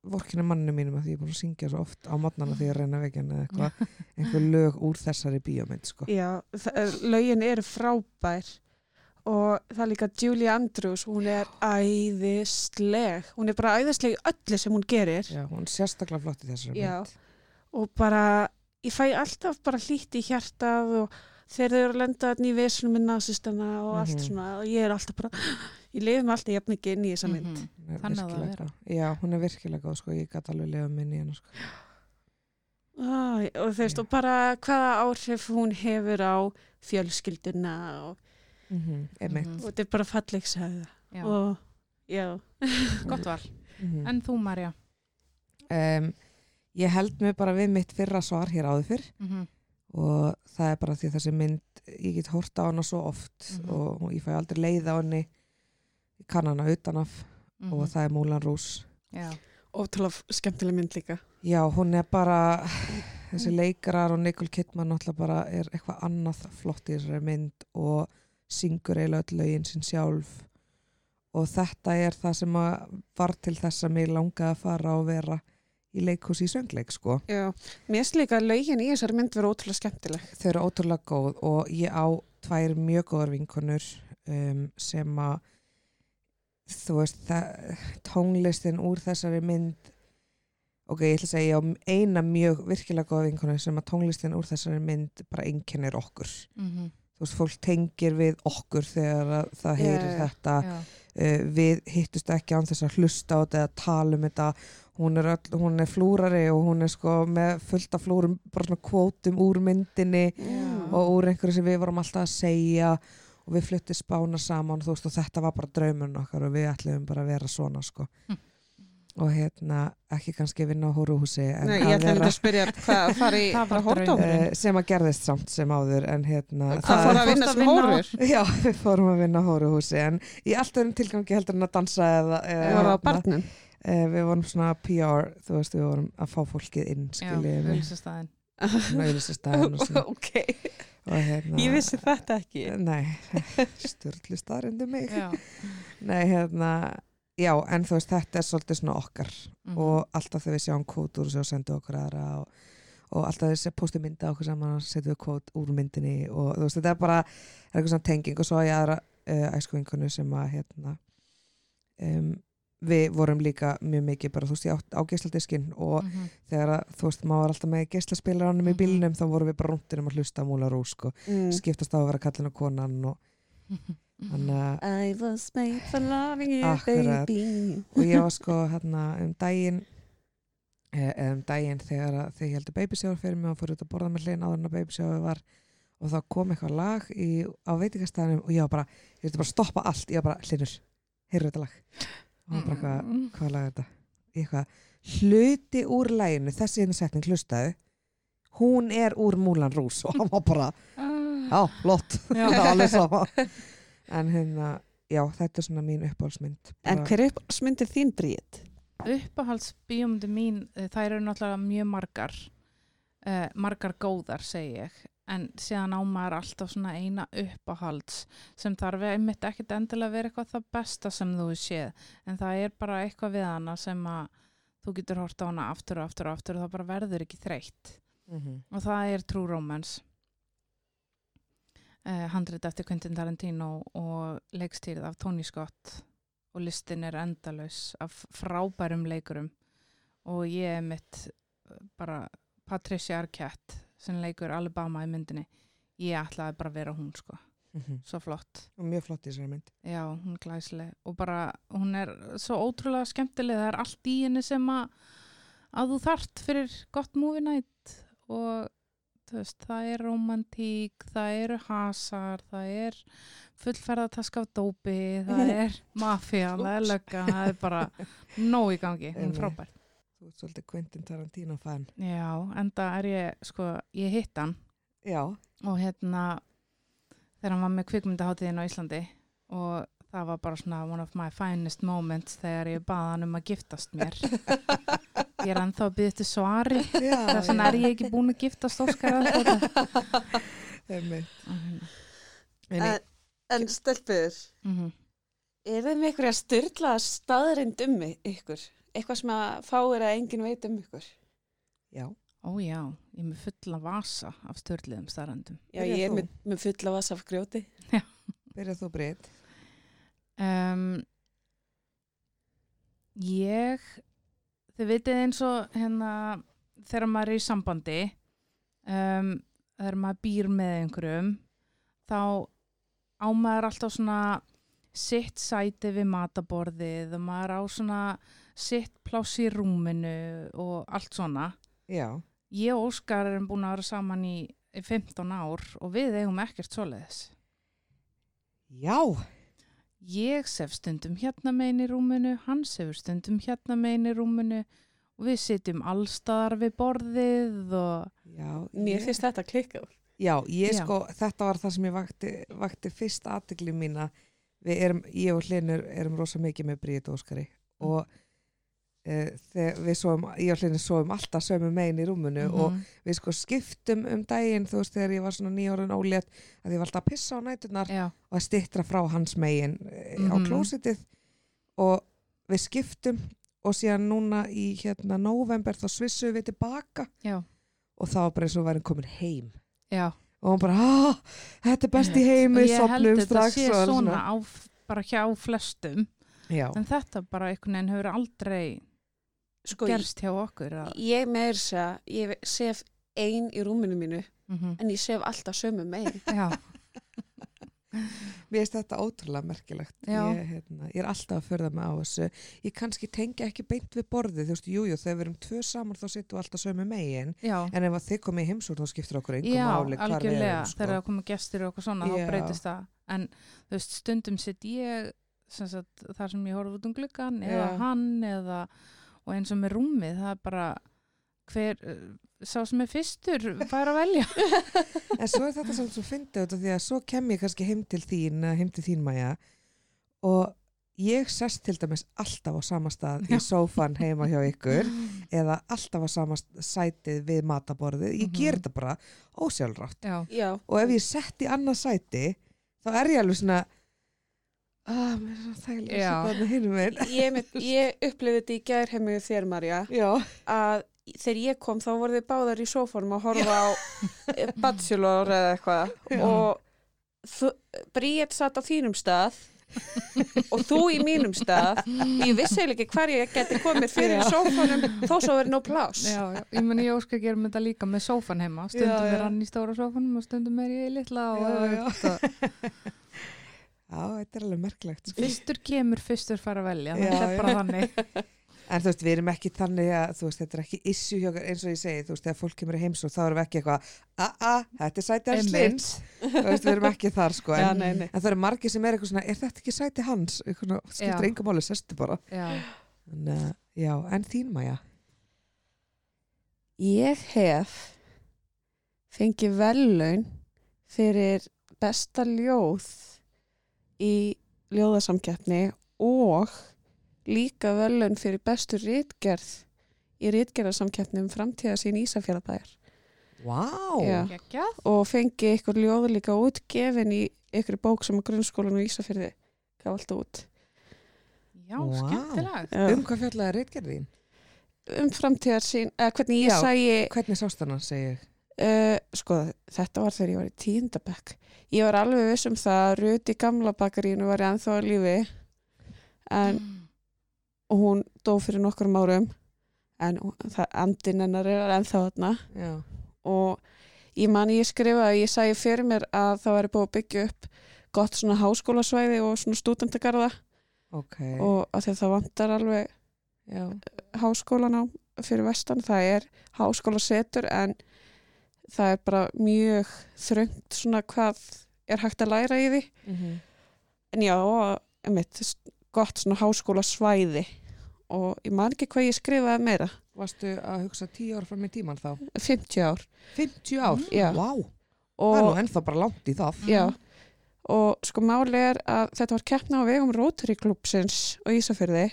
vorkina manninu mínum að því ég er búin að syngja svo oft á modnana því að reyna veginn eða eitthvað einhver lög úr þessari bíómynd sko. já, það- lögin eru frábær og það er líka Julie Andrews hún er æðisleg. Hún er bara æðisleg í öllu sem hún gerir. Já, hún er sérstaklega flott í þessari Já. mynd. Og bara, ég fæ alltaf bara hlýtt í hjartað og þegar þau eru að lenda þarna í veslum með nasistana og allt Mhm. svona og ég er alltaf bara, ég lifi mig alltaf jafn ekki inn í þessa mynd Mhm. Hún er Þannig það að virkilega vera. Já, hún er virkilega góð sko, ég gæti alveg lifa minni hennar sko. Æ, og þú veist, og bara hvaða áhrif hún hefur á fjölskylduna og, mm -hmm, einmitt Mhm. og þetta er bara falleg sagða Já. og já, Gott val. Mhm. En þú, Marja? um, Ég held mig bara við mitt fyrra svar hér áður fyrr Mm -hmm. Og það er bara því að þessi mynd ég get hort á hana svo oft Mhm. og ég fæ aldrei leið á henni. Ég kann hana utanaf og það er Múlan Rús Já. ótrúlega skemmtileg mynd líka. Já, hún er bara þessi leikarar og Nicole Kidman náttúrulega bara er eitthvað annað flott í þessari mynd og syngur eiginlega öll lögin sín sjálf. Og þetta er það sem að var til þess að mér langaði að fara og vera í leikhús í söngleik sko. Já, mér finnst líka að lögin í þessari mynd vera ótrúlega skemmtileg. Þau eru ótrúlega góð og ég á tvær mjög góðar vinkonur um, sem að þú veist, það, tónlistin úr þessari mynd ok, ég ætla að segja ég á eina mjög virkilega góða vinkonu sem að tónlistin úr þessari mynd bara einkennir okkur Mhm. þú veist, fólk tengir við okkur þegar að það heyrir Já, þetta. uh, við hittust ekki án þess að hlusta á þetta eða tala um þetta. Hún er, öll, hún er flúrari og hún er sko með fullt af flúrum bara svona kvótum úr myndinni Já. og úr einhverju sem við vorum alltaf að segja. Og við fluttum spána saman veist og þetta var bara draumun okkar og við ætlum bara að vera svona sko. Hm. Og hérna ekki kannski vinna á hóruhúsi en Nei, ég að ætla að spyrja hvað bara draumur. hórdómurinn. uh, sem að gerðist samt sem áður en hérna Það fór að vinna sem hórur. Já, við fórum að vinna á hóruhúsi en í allt öðrum tilgangi heldur en að dansa eða, eða Við vorum á hérna, barnum. eh, við vorum svona PR þú veist, við vorum að fá fólkið inn Já, skiljið við auðlýsastæðin. auðvitað og, svona, ok, og hérna ég vissi þetta ekki. Nei, stjórnlu staðrindu mig Já. Nei, hérna Já, en þú veist, þetta er svolítið svona okkar Mhm. og alltaf þegar við sjáum kvót úr þessu og sendum okkur aðra og, og alltaf þessi postum mynda okkur saman og setjum við kvót úr myndinni og þú veist, þetta er bara er eitthvað svona tenging og svo að ég aðra uh, æskuvinkonu sem að hérna um, við vorum líka mjög mikið bara, þú veist, ég átt á geisladiskinn og Mhm. þegar að, þú veist, maður var alltaf með geislaspilaranum í Mhm. bílnum þá vorum við bara rúndinum að hlusta á múla rúsk og Mm. skiptast á að vera kallin og konan og þannig að I was made for loving you, Akkurat. baby. og ég var sko hérna um daginn eh, um daginn þegar þegar ég heldur babysjáður fyrir mig og fór út að borða með hlinn áður en að babysjáður var og þá kom eitthvað lag í, á veitingastæðanum og ég var bara, ég vildi bara stoppa allt ég var bara, hlinnur, heyrðu þetta lag og hann bara eitthvað, Mm. hvað lag er þetta eitthvað, hluti úr læginu þessi einu setning hlustaðu hún er úr Múlan Rús og hann var bara, Ah. já, flott alveg sama en hérna, já, þetta er svona mín uppáhaldsmynd. En hver er uppsmyndið þín bríð? uppáhalds bíómyndi mín eh, þær eru náttúrulega mjög margar uh, margar góðar segi ég. En síðan á maður alltaf svona eina uppáhalds sem þarf einmitt ekkit endilega að vera eitthvað það besta sem þú hefur séð. En það er bara eitthvað við hana sem að þú getur hort á hana aftur og aftur og aftur og það bara verður ekki þreytt. Mhm. og það er True Romance uh, handrit eftir Quentin Tarantino og leikstýrið af Tony Scott. Og listin er endalaus af frábærum leikurum. Og ég er mitt eh, bara Patricia Arquette sem leikur Alabama í myndinni. Ég ætlaði bara að vera hún sko. Mhm. svo flott, og mjög flott í þessari mynd. Já hún er glæsleg og bara hún er svo ótrúlega skemmtileg. Það er allt í henni sem að að þú þart fyrir gott movie night. Og veist, það er romantík, það eru hasar, það er fullferðatask af dópi, það er mafía, það er lögga, það er bara nóg í gangi, hún er Einmitt. frábær. Þú ert svolítið Quentin Tarantino fan. Já, enda er ég, sko, ég hitt hann Já. og hérna þegar hann var með kvikmyndaháttiðin á Íslandi og það var bara svona one of my finest moments þegar ég baða hann um að giftast mér. ég er ennþá að byggja eftir svari, Já, þess vegna er ég ekki búin að giftast Óskar að þetta. Einmitt. En, En, stelpur, Mhm. er þið með einhverja styrla staðrind um ykkur? Eitthvað sem að fáir að enginn veit um ykkur? já. Ó já, ég er með fulla vasa af störliðum starrandum. Já, ég er með, með fulla vas af grjóti. Byrjað þú breytt. Um, ég, þið vitið eins og hérna, þegar maður er í sambandi, um, þegar maður býr með einhverjum, þá á maður alltaf svona sitt sæti við mataborðið og maður á svona sitt pláss í rúminu og allt svona. Já. Ég og Óskar erum búin að vera saman í 15 ár og við eigum ekkert svoleiðis. Já. Ég sef stundum hérna megin í rúminu, hann sefur stundum hérna megin í rúminu og við sitjum allstaðar við borðið og Já. Mér finnst þetta klikkað. Já, ég Já. sko, þetta var það sem ég vakti, vakti fyrst aðtegli mína. Við erum, ég og Hlinur erum rosa mikið með Bríðt Óskari og þegar við svoum, ég og hlinni svoum alltaf sömu megin í rúmunu og Mhm. við sko skiptum um daginn þú veist þegar ég var svona nýjórun ólétt að ég var alltaf að pissa á nætunar Já, og að stittra frá hans megin mm á Mhm. klósitið og við skiptum og síðan núna í hérna november þá svissuðum við tilbaka. Já, og var bara eins og væri komin heim. Já. og hann bara, ah, þetta er best í heimi Og ég held þetta sé og alls svona. á, bara hjá flestum. En þetta bara einhvern veginn hefur aldrei Sko, gerst hjá okkur að, ég meir þess að ég sef ein í rúminu mínu mm en ég sef alltaf sömu megin. já, mér finnst þetta ótrúlega merkilegt Já. ég, hérna, ég er alltaf að förða mig á þessu ég kannski tengja ekki beint við borðið þú veist, jújú, þegar við erum tvö saman þá sittum við alltaf sömu megin já en ef að þið komið í heimsúr þá skiptir okkur engum Já, máli við algjörlega, sko. þegar það komið gestur og eitthvað svona, Já. þá breytist það en þú veist, stundum sitt ég sem sagt, þar sem ég horf út um gluggan eða Já. hann eða og eins og með rúmið, það er bara hver, uh, sá sem er fyrstur fær að velja En svo er þetta samt svo fyndið út af því að svo kem ég kannski heim til þín, eða heim til þín Maja og ég sest til dæmis alltaf á sama stað í sófan heima hjá ykkur eða alltaf á sama sætið við mataborðið. Ég Mhm. ger þetta bara ósjálfrátt. Já, Já, Og ef ég sett í annað sæti þá er ég alveg svona að mér er svo þægilega Já. að setja hinum minn. ég, mynd- ég upplifði þetta í gær heim með þér, Marja, Já. að þegar ég kom þá voru þið báðar í sófónum að horfa á eh, Bachelor eða eitthvað Já. og þú- Bríett satt á þínum stað og þú í mínum stað ég vissi eiginlega ekki hvar ég geti komið fyrir Já. sófónum þó svo verið nóg plás já, já, ég meni ég óska að gera þetta líka með sófan heima, stundum Já, já. er hann í stóra sófanum og stundum er ég í litla og Já, já. og, Já, þetta er alveg merkilegt. Sko. fyrstur kemur, fyrstur fara að velja, Já, þetta er bara já. þannig En þú veist, við erum ekki þannig að, þú veist, þetta er ekki issue hjá okkur, eins og ég segi, þú veist, þegar fólk kemur í heimsók, þá erum við ekki eitthvað, a-a, þetta er sæti hans lins, þú veist, við erum ekki þar, sko, Já, en, nei, nei. en það eru margir sem er eitthvað svona, er þetta ekki sæti hans? Eitthvað, svona, skiptir Já. engum máli, sestu bara. Já, En, uh, já, en þín Maja? Ég hef fengið vellaun fyrir besta ljóð í ljóðasamkeppni og líka vellaun fyrir bestu rítgerð í rítgerðarsamkeppni um framtíðasín Ísafjörðabæjar Vá! Já. geggjað og fengið ykkur ljóð líka útgefin í ykkur bók sem grunnskólan og Ísafjörði gaf alltaf út Já, Vá. skemmtilegt Já. Um hvað fjallaði reitgerðin? um framtíðarsín, eða hvernig ég Já. sæi Hvernig sást hana, segi ég? Uh, sko, þetta var þegar ég var í tíundabekk. Ég var alveg viss um það að Ruti gamla bakarínu var ennþá á lífi en og hún dó fyrir nokkrum árum en það, andin hennar er ennþá þarna Já. og ég man ég skrifaði að ég sæði fyrir mér að það væri búið að byggja upp gott svona háskólasvæði og svona stúdendagarða Ok. og að að það vantar alveg já. háskólan á fyrir vestan, það er háskólasetur en það er bara mjög þröngt svona hvað er hægt að læra í því Mm en já, og, einmitt, gott svona háskólasvæði og ég man ekki hvað ég skrifaði meira Varstu að hugsa tíu ár fram í tíman þá? 50 ár 50 ár? Já. Vá! Það er nú og, ennþá bara langt í það. já, og sko máli er að þetta var keppna á vegum Rotary klúpsins og Ísafyrði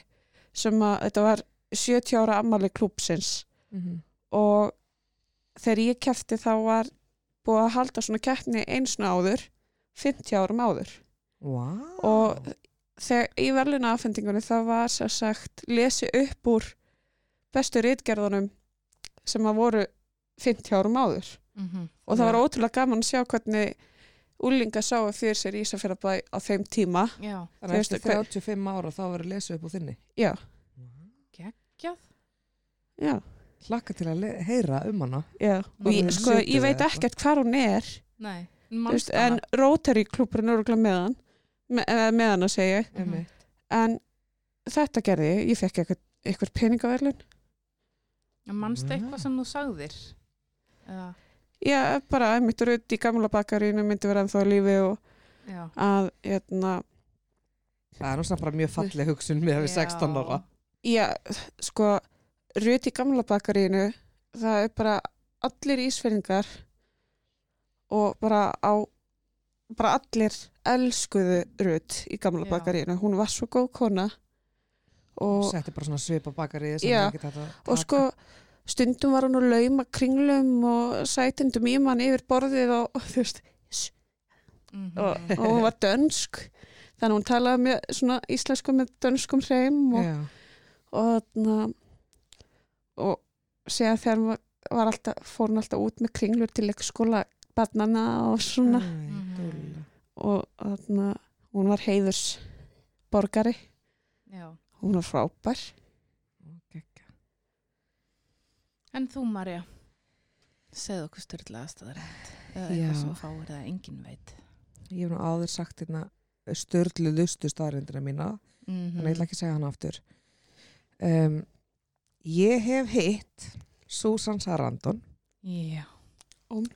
sem að þetta var 70 ára ammali klúpsins Mm og þegar ég kefti þá var búið að halda svona keppni einsna áður 50 árum áður Vá! og þegar í verðluna afhendingunni það var sér sagt lesi upp úr bestu rítgerðunum sem að voru 50 árum áður Mhm. og það var Já. ótrúlega gaman að sjá hvernig úlinga sáu fyrir sér Ísafjörðabæ á þeim tíma Já, Þannig að Veistu eftir 35 ára þá verður lesið upp úr þinni. já, geggjað já, Hlakka til að le- heyra um hana. já og ég, sko, ég veit ekkert hvar hún er Nei, þú veist, en Rotary klúpurinn er örugglega með hann með, eða með hann að segja Mhm. Einmitt. en þetta gerði ég, ég fekk eitthvað, eitthvað peningaverlun mannst Já. eitthvað sem þú sagðir Eða, Já, bara einmitt rutt í gamla bakarínu myndi vera ennþá lífi og já að, hérna, Það er bara mjög falleg hugsun með við 16 ára. já, sko, rutt í gamla bakarínu, það er bara allir ísfyrningar og bara á, bara allir elskuðu rutt í gamla Já. bakarínu. Hún var svo góð kona og, setti bara svona ekkert hægt að og sko stundum var hún að lauma kringlum og sætindum í mann yfir borðið og, og þú veist, Mhm. og, og hún var dönsk þannig hún talaði með svona íslensku með dönskum hreim og, og þarna og segja þegar hún var, alltaf, fór hún alltaf út með kringlur til leikskóla barnana og svona Æ, Mhm. og þarna hún var heiðurs borgari, Já. hún var frábær geggja. En þú, Marja, segðu okkur aðstæðarætt eða eitthvað sem fáir það enginn veit. Ég hef nú áður sagt hérna störlu lustu staðrindina mína Mm þannig ég ætla ekki að segja hana aftur um, Ég hef hitt Susan Sarandon Já. og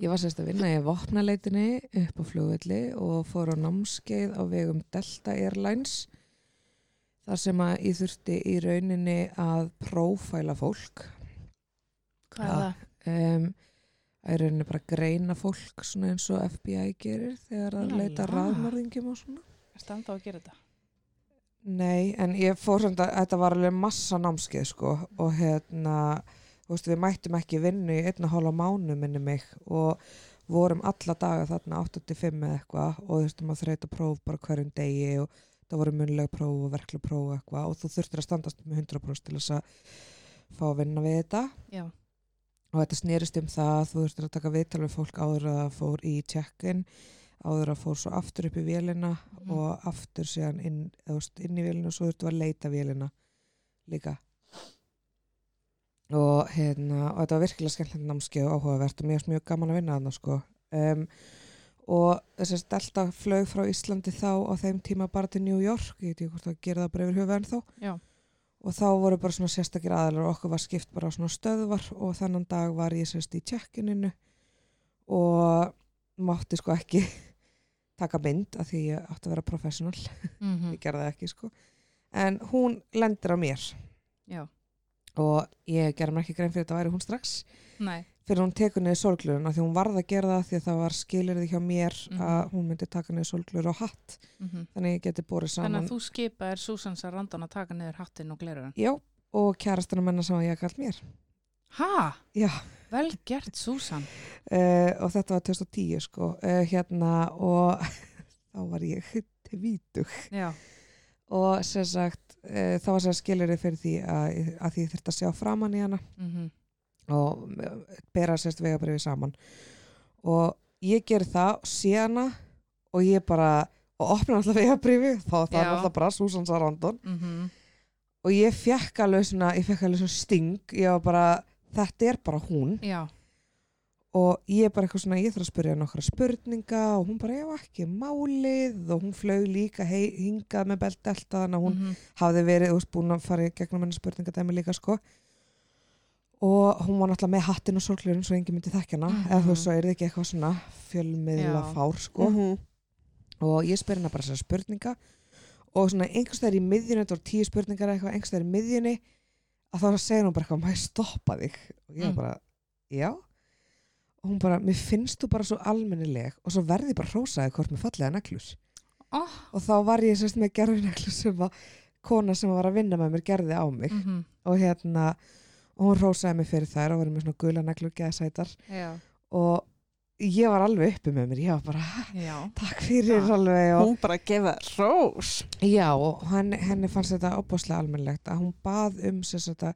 Ég var sérst að vinna í vopnaleitinni upp á flugvelli og fór á námskeið á vegum Delta Airlines þar sem að ég þurfti í rauninni að prófæla fólk Hvað er það? um, að í rauninni bara greina fólk svona eins og FBI gerir þegar það leita raðmörðingjum og svona Er standa á að gera þetta? Nei, en ég fór samt að þetta var alveg massa námskeið sko og hérna, þú veist, við mættum ekki vinnu í einna hálfa mánu minni mig og vorum alla daga þarna 8-5 eða eitthvað og þú veistum að þreita próf bara hverjum degi og það voru munlega próf og verklega próf og eitthvað og þú þurftir að standast með 100% til þess að fá að vinna við þetta Já. og þetta snerist um það að þú þurftir að taka viðtal við fólk áður að fór í check-in áður að fór svo aftur upp í vélina Mhm. og aftur síðan inn, veist, inn í vélina og svo þurftu að leita vélina líka og hérna og þetta var virkilega skemmtilegt námskeið og áhugavert og mjög, mjög gaman að vinna þarna sko um, og þessi delta flög frá Íslandi þá á þeim tíma bara til New York, ég veit ekki hvort það gera það bara yfir en þá Já. og þá voru bara svona sérstakir aðalar og okkur var skipt bara á svona stöðvar og þennan dag var ég sérst í tjekkininu og mátti sko ekki taka mynd af því ég átti að vera professional Mm ég gerði það ekki sko en hún lendir á mér Já. og ég gerði mér ekki grein fyrir þetta væri hún strax Nei. fyrir hún tekur niður sólglurinn af því hún varð að gera það því að það var skilirði hjá mér Mhm. að hún myndi taka niður sólglur og hatt Mm þannig að ég geti Þannig saman að þú skipa er Susan Sarandon að taka niður hattinn og glerur hann. já, og kærastana menna sem ég kallt mér Ha? já, Vel gert, Susan. uh, og þetta var 2010 sko uh, hérna og þá var ég tvítug Já. og sem sagt uh, þá var sem skilirði fyrir því að, að því þurfti að sjá framann í hana Mm og bera sérst vegabrifi saman og ég ger það sé hana og ég bara og opna alltaf vegabrifi þá það er Já. alltaf bara Susan Sarandon -hmm. og ég fekk alveg svona ég fekk alveg svona sting ég var bara, þetta er bara hún Já. og ég er bara eitthvað svona, ég þarf að spyrja nokkra spurninga og hún bara, já ekki málið og hún flög líka hei, hingað með beltelta þannig að hún Mhm. hafði verið, veist, búin að fara í gegnum henni spurningadæmi líka, sko og hún var náttúrulega með hattinn og sólglurinn svo enginn myndi þekkja hana, Mhm. eða þú veist, svo er þið ekki eitthvað svona fjölmiðla fár, sko Mhm. og ég spyr hennar bara þessar spurninga og svona einhvers vegar í miðjunni, þetta voru tíu spurningar eitthvað, einhvers vegar í miðjunni að þá segir hún bara eitthvað, maður stoppa þig? Og ég Mm. bara, já. Og hún bara, mér finnst þú bara svo almennileg og svo verði bara hrósaði hvort með fallega neklus Oh. og þá var ég sérst með gerfi neklus sem var kona sem var að vinna með mér gerði á mig. Mm og hérna og hún hrósaði mig fyrir þær og var með svona gula neklur geðsætar. Og ég var alveg uppi með mér, ég var bara Já. takk fyrir Já. alveg og hún bara gefa rós Já, og henni, henni fannst þetta opbáslega almennlegt að hún bað um sem sagt að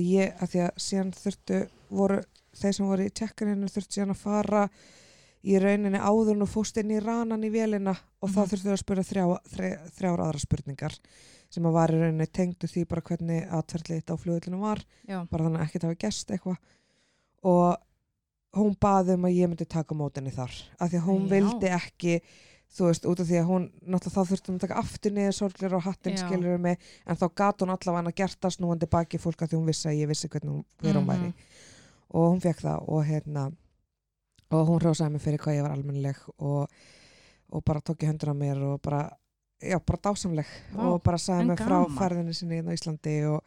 ég, að því að síðan þurftu voru, þeir sem voru í tjekkaninu þurftu síðan að fara í rauninni áður en og fóst inn í ranan í vélina og þá Mhm. þurftu að spura þrjá, þrjá, þrjár aðra spurningar sem að var í rauninni tengdu því bara hvernig atverðlið þetta á flugvillinu var Já. bara þannig að ekkert hafa gest eitthvað og hún baði um að ég myndi taka mótinni þar af því að hún Já. vildi ekki þú veist, út af því að hún náttúrulega þá þurfti hún að taka aftur niður sorglir og hattinn Já. skilur mig en þá gat hún allavega að gert það snúandi baki fólk að því hún vissi að ég vissi hvernig hún, hver hún væri Mhm. og hún fekk það og hérna og hún hrósaði mig fyrir hvað ég var almennileg og, og bara tók í hendur á mér og bara, já, bara dásamleg Vá, og bara sagði mig frá gaman. ferðinni sinni hérna á Íslandi og,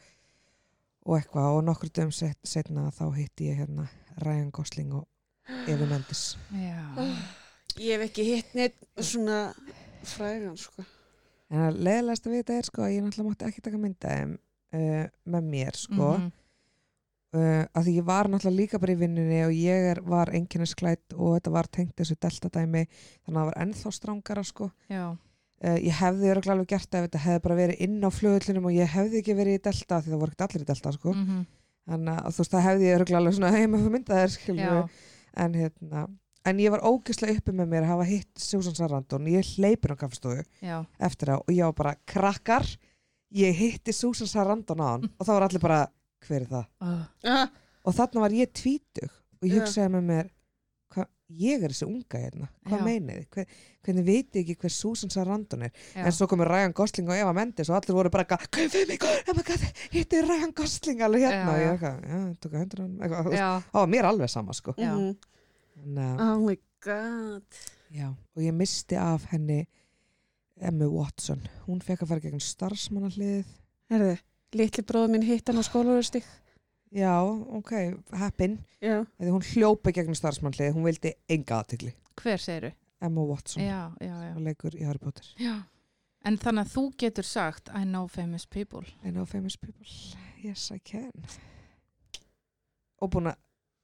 og eitthvað og nokkur dögum set, setna þá hitti ég hérna Ryan Gosling og Evi Mendes. Já. ég hef ekki hitt neitt svona frægan sko. En að leðilegast að vita er sko að ég náttúrulega mátti ekki taka mynda þeim uh, með mér sko. Mhm. uh, að því ég var náttúrulega líka bara í vinnunni og ég er, var einkennisklætt og þetta var tengt þessu delta-dæmi þannig að það var ennþá strángara sko. Já, uh, ég hefði öruglega alveg gert það ef þetta hefði bara verið inn á flugullinum og ég hefði ekki verið í delta því það voru ekki allir í delta sko. Mhm, þannig að þú veist það hefði ég öruglega alveg svona heima fyrir myndaðir já, skilur en hérna en ég var ógislega uppi með mér að hafa hitt Susan Sarandon, ég hleypin á kaffestofu já, eftir það og ég var bara krakkar ég hitti Susan Sarandon á hann. Og þá var allir bara, hver er það? uh, Ah, og þarna var ég tvítug og ég hugsaði með mér ég er þessi unga hérna, hvað meinið? Hver, hvernig veit ég ekki hver Susan Sarandon er já, en svo komur Ryan Gosling og Eva Mendes og allir voru bara eitthvað, oh hitti Ryan Gosling alveg hérna Já, og ég já. eitthvað, var mér alveg sama sko Já. mhm. Oh my god. Já, og ég misti af henni Emmu Watson. Hún fekk að fara gegn starfsmannalið. Herðu, litli bróður minn hitt hann á skólaverustík. Já, ok, heppin. Já. Þegar hún hljópi gegn starfsmannalið, hún vildi enga aðtegli. hver segiru? Emma Watson, Já, já, já, og leikur í Harry Potter. já. En þannig að þú getur sagt I know famous people. I know famous people. Yes, I can. Og búin að,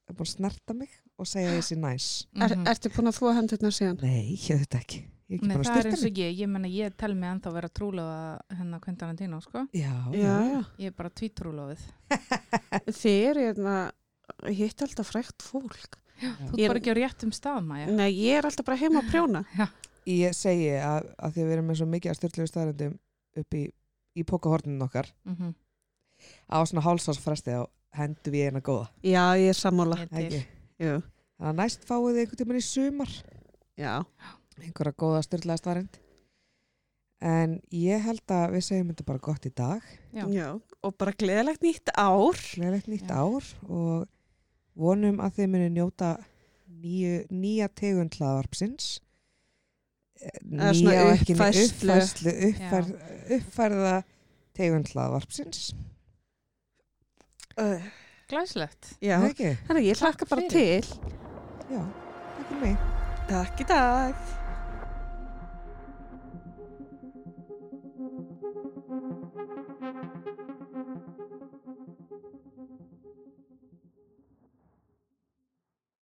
búin að snerta mig og segja sé næs. Er, Mhm. ertu búin að þúa hendurnar síðan? Nei, ég veit ekki. Ég er ekki Nei, að er styrta og ég, ég menna ég tel mig ennþá vera trúlega hennar Quentin Tarantino, sko. Já, Já, Ég er bara tvítrúlofið. Þið eru hérna, hitt alltaf frækt fólk. Þú Ég- ert bara ekki á réttum stað, Maja. Nei, ég er alltaf bara heima að prjóna. Ég segi að, að því að við erum með svo mikið að styrlegu staðrendum upp í, í pokahorninu okkar Mm á svona hálsásfresti á hendu við eina góða. Já, ég er sammála. Þannig að næst fáið þið einhvern tímann í sumar Já. Einhverja góða styrlaða staðrend. En ég held að við segjum þetta bara gott í dag. Já. Já. Og bara gleðilegt nýtt ár. Gleðilegt nýtt Já. ár og vonum að þið muni njóta nýju, nýja tegund hlaðvarpsins. Svona Nýja og ekki uppfærslu. uppfærslu uppfærð, uppfærða tegund hlaðvarpsins. Uh, Glæslegt. Það ekki? Þannig ég hlakka bara fyrir. til. Já, takk fyrir mig. Takk í dag.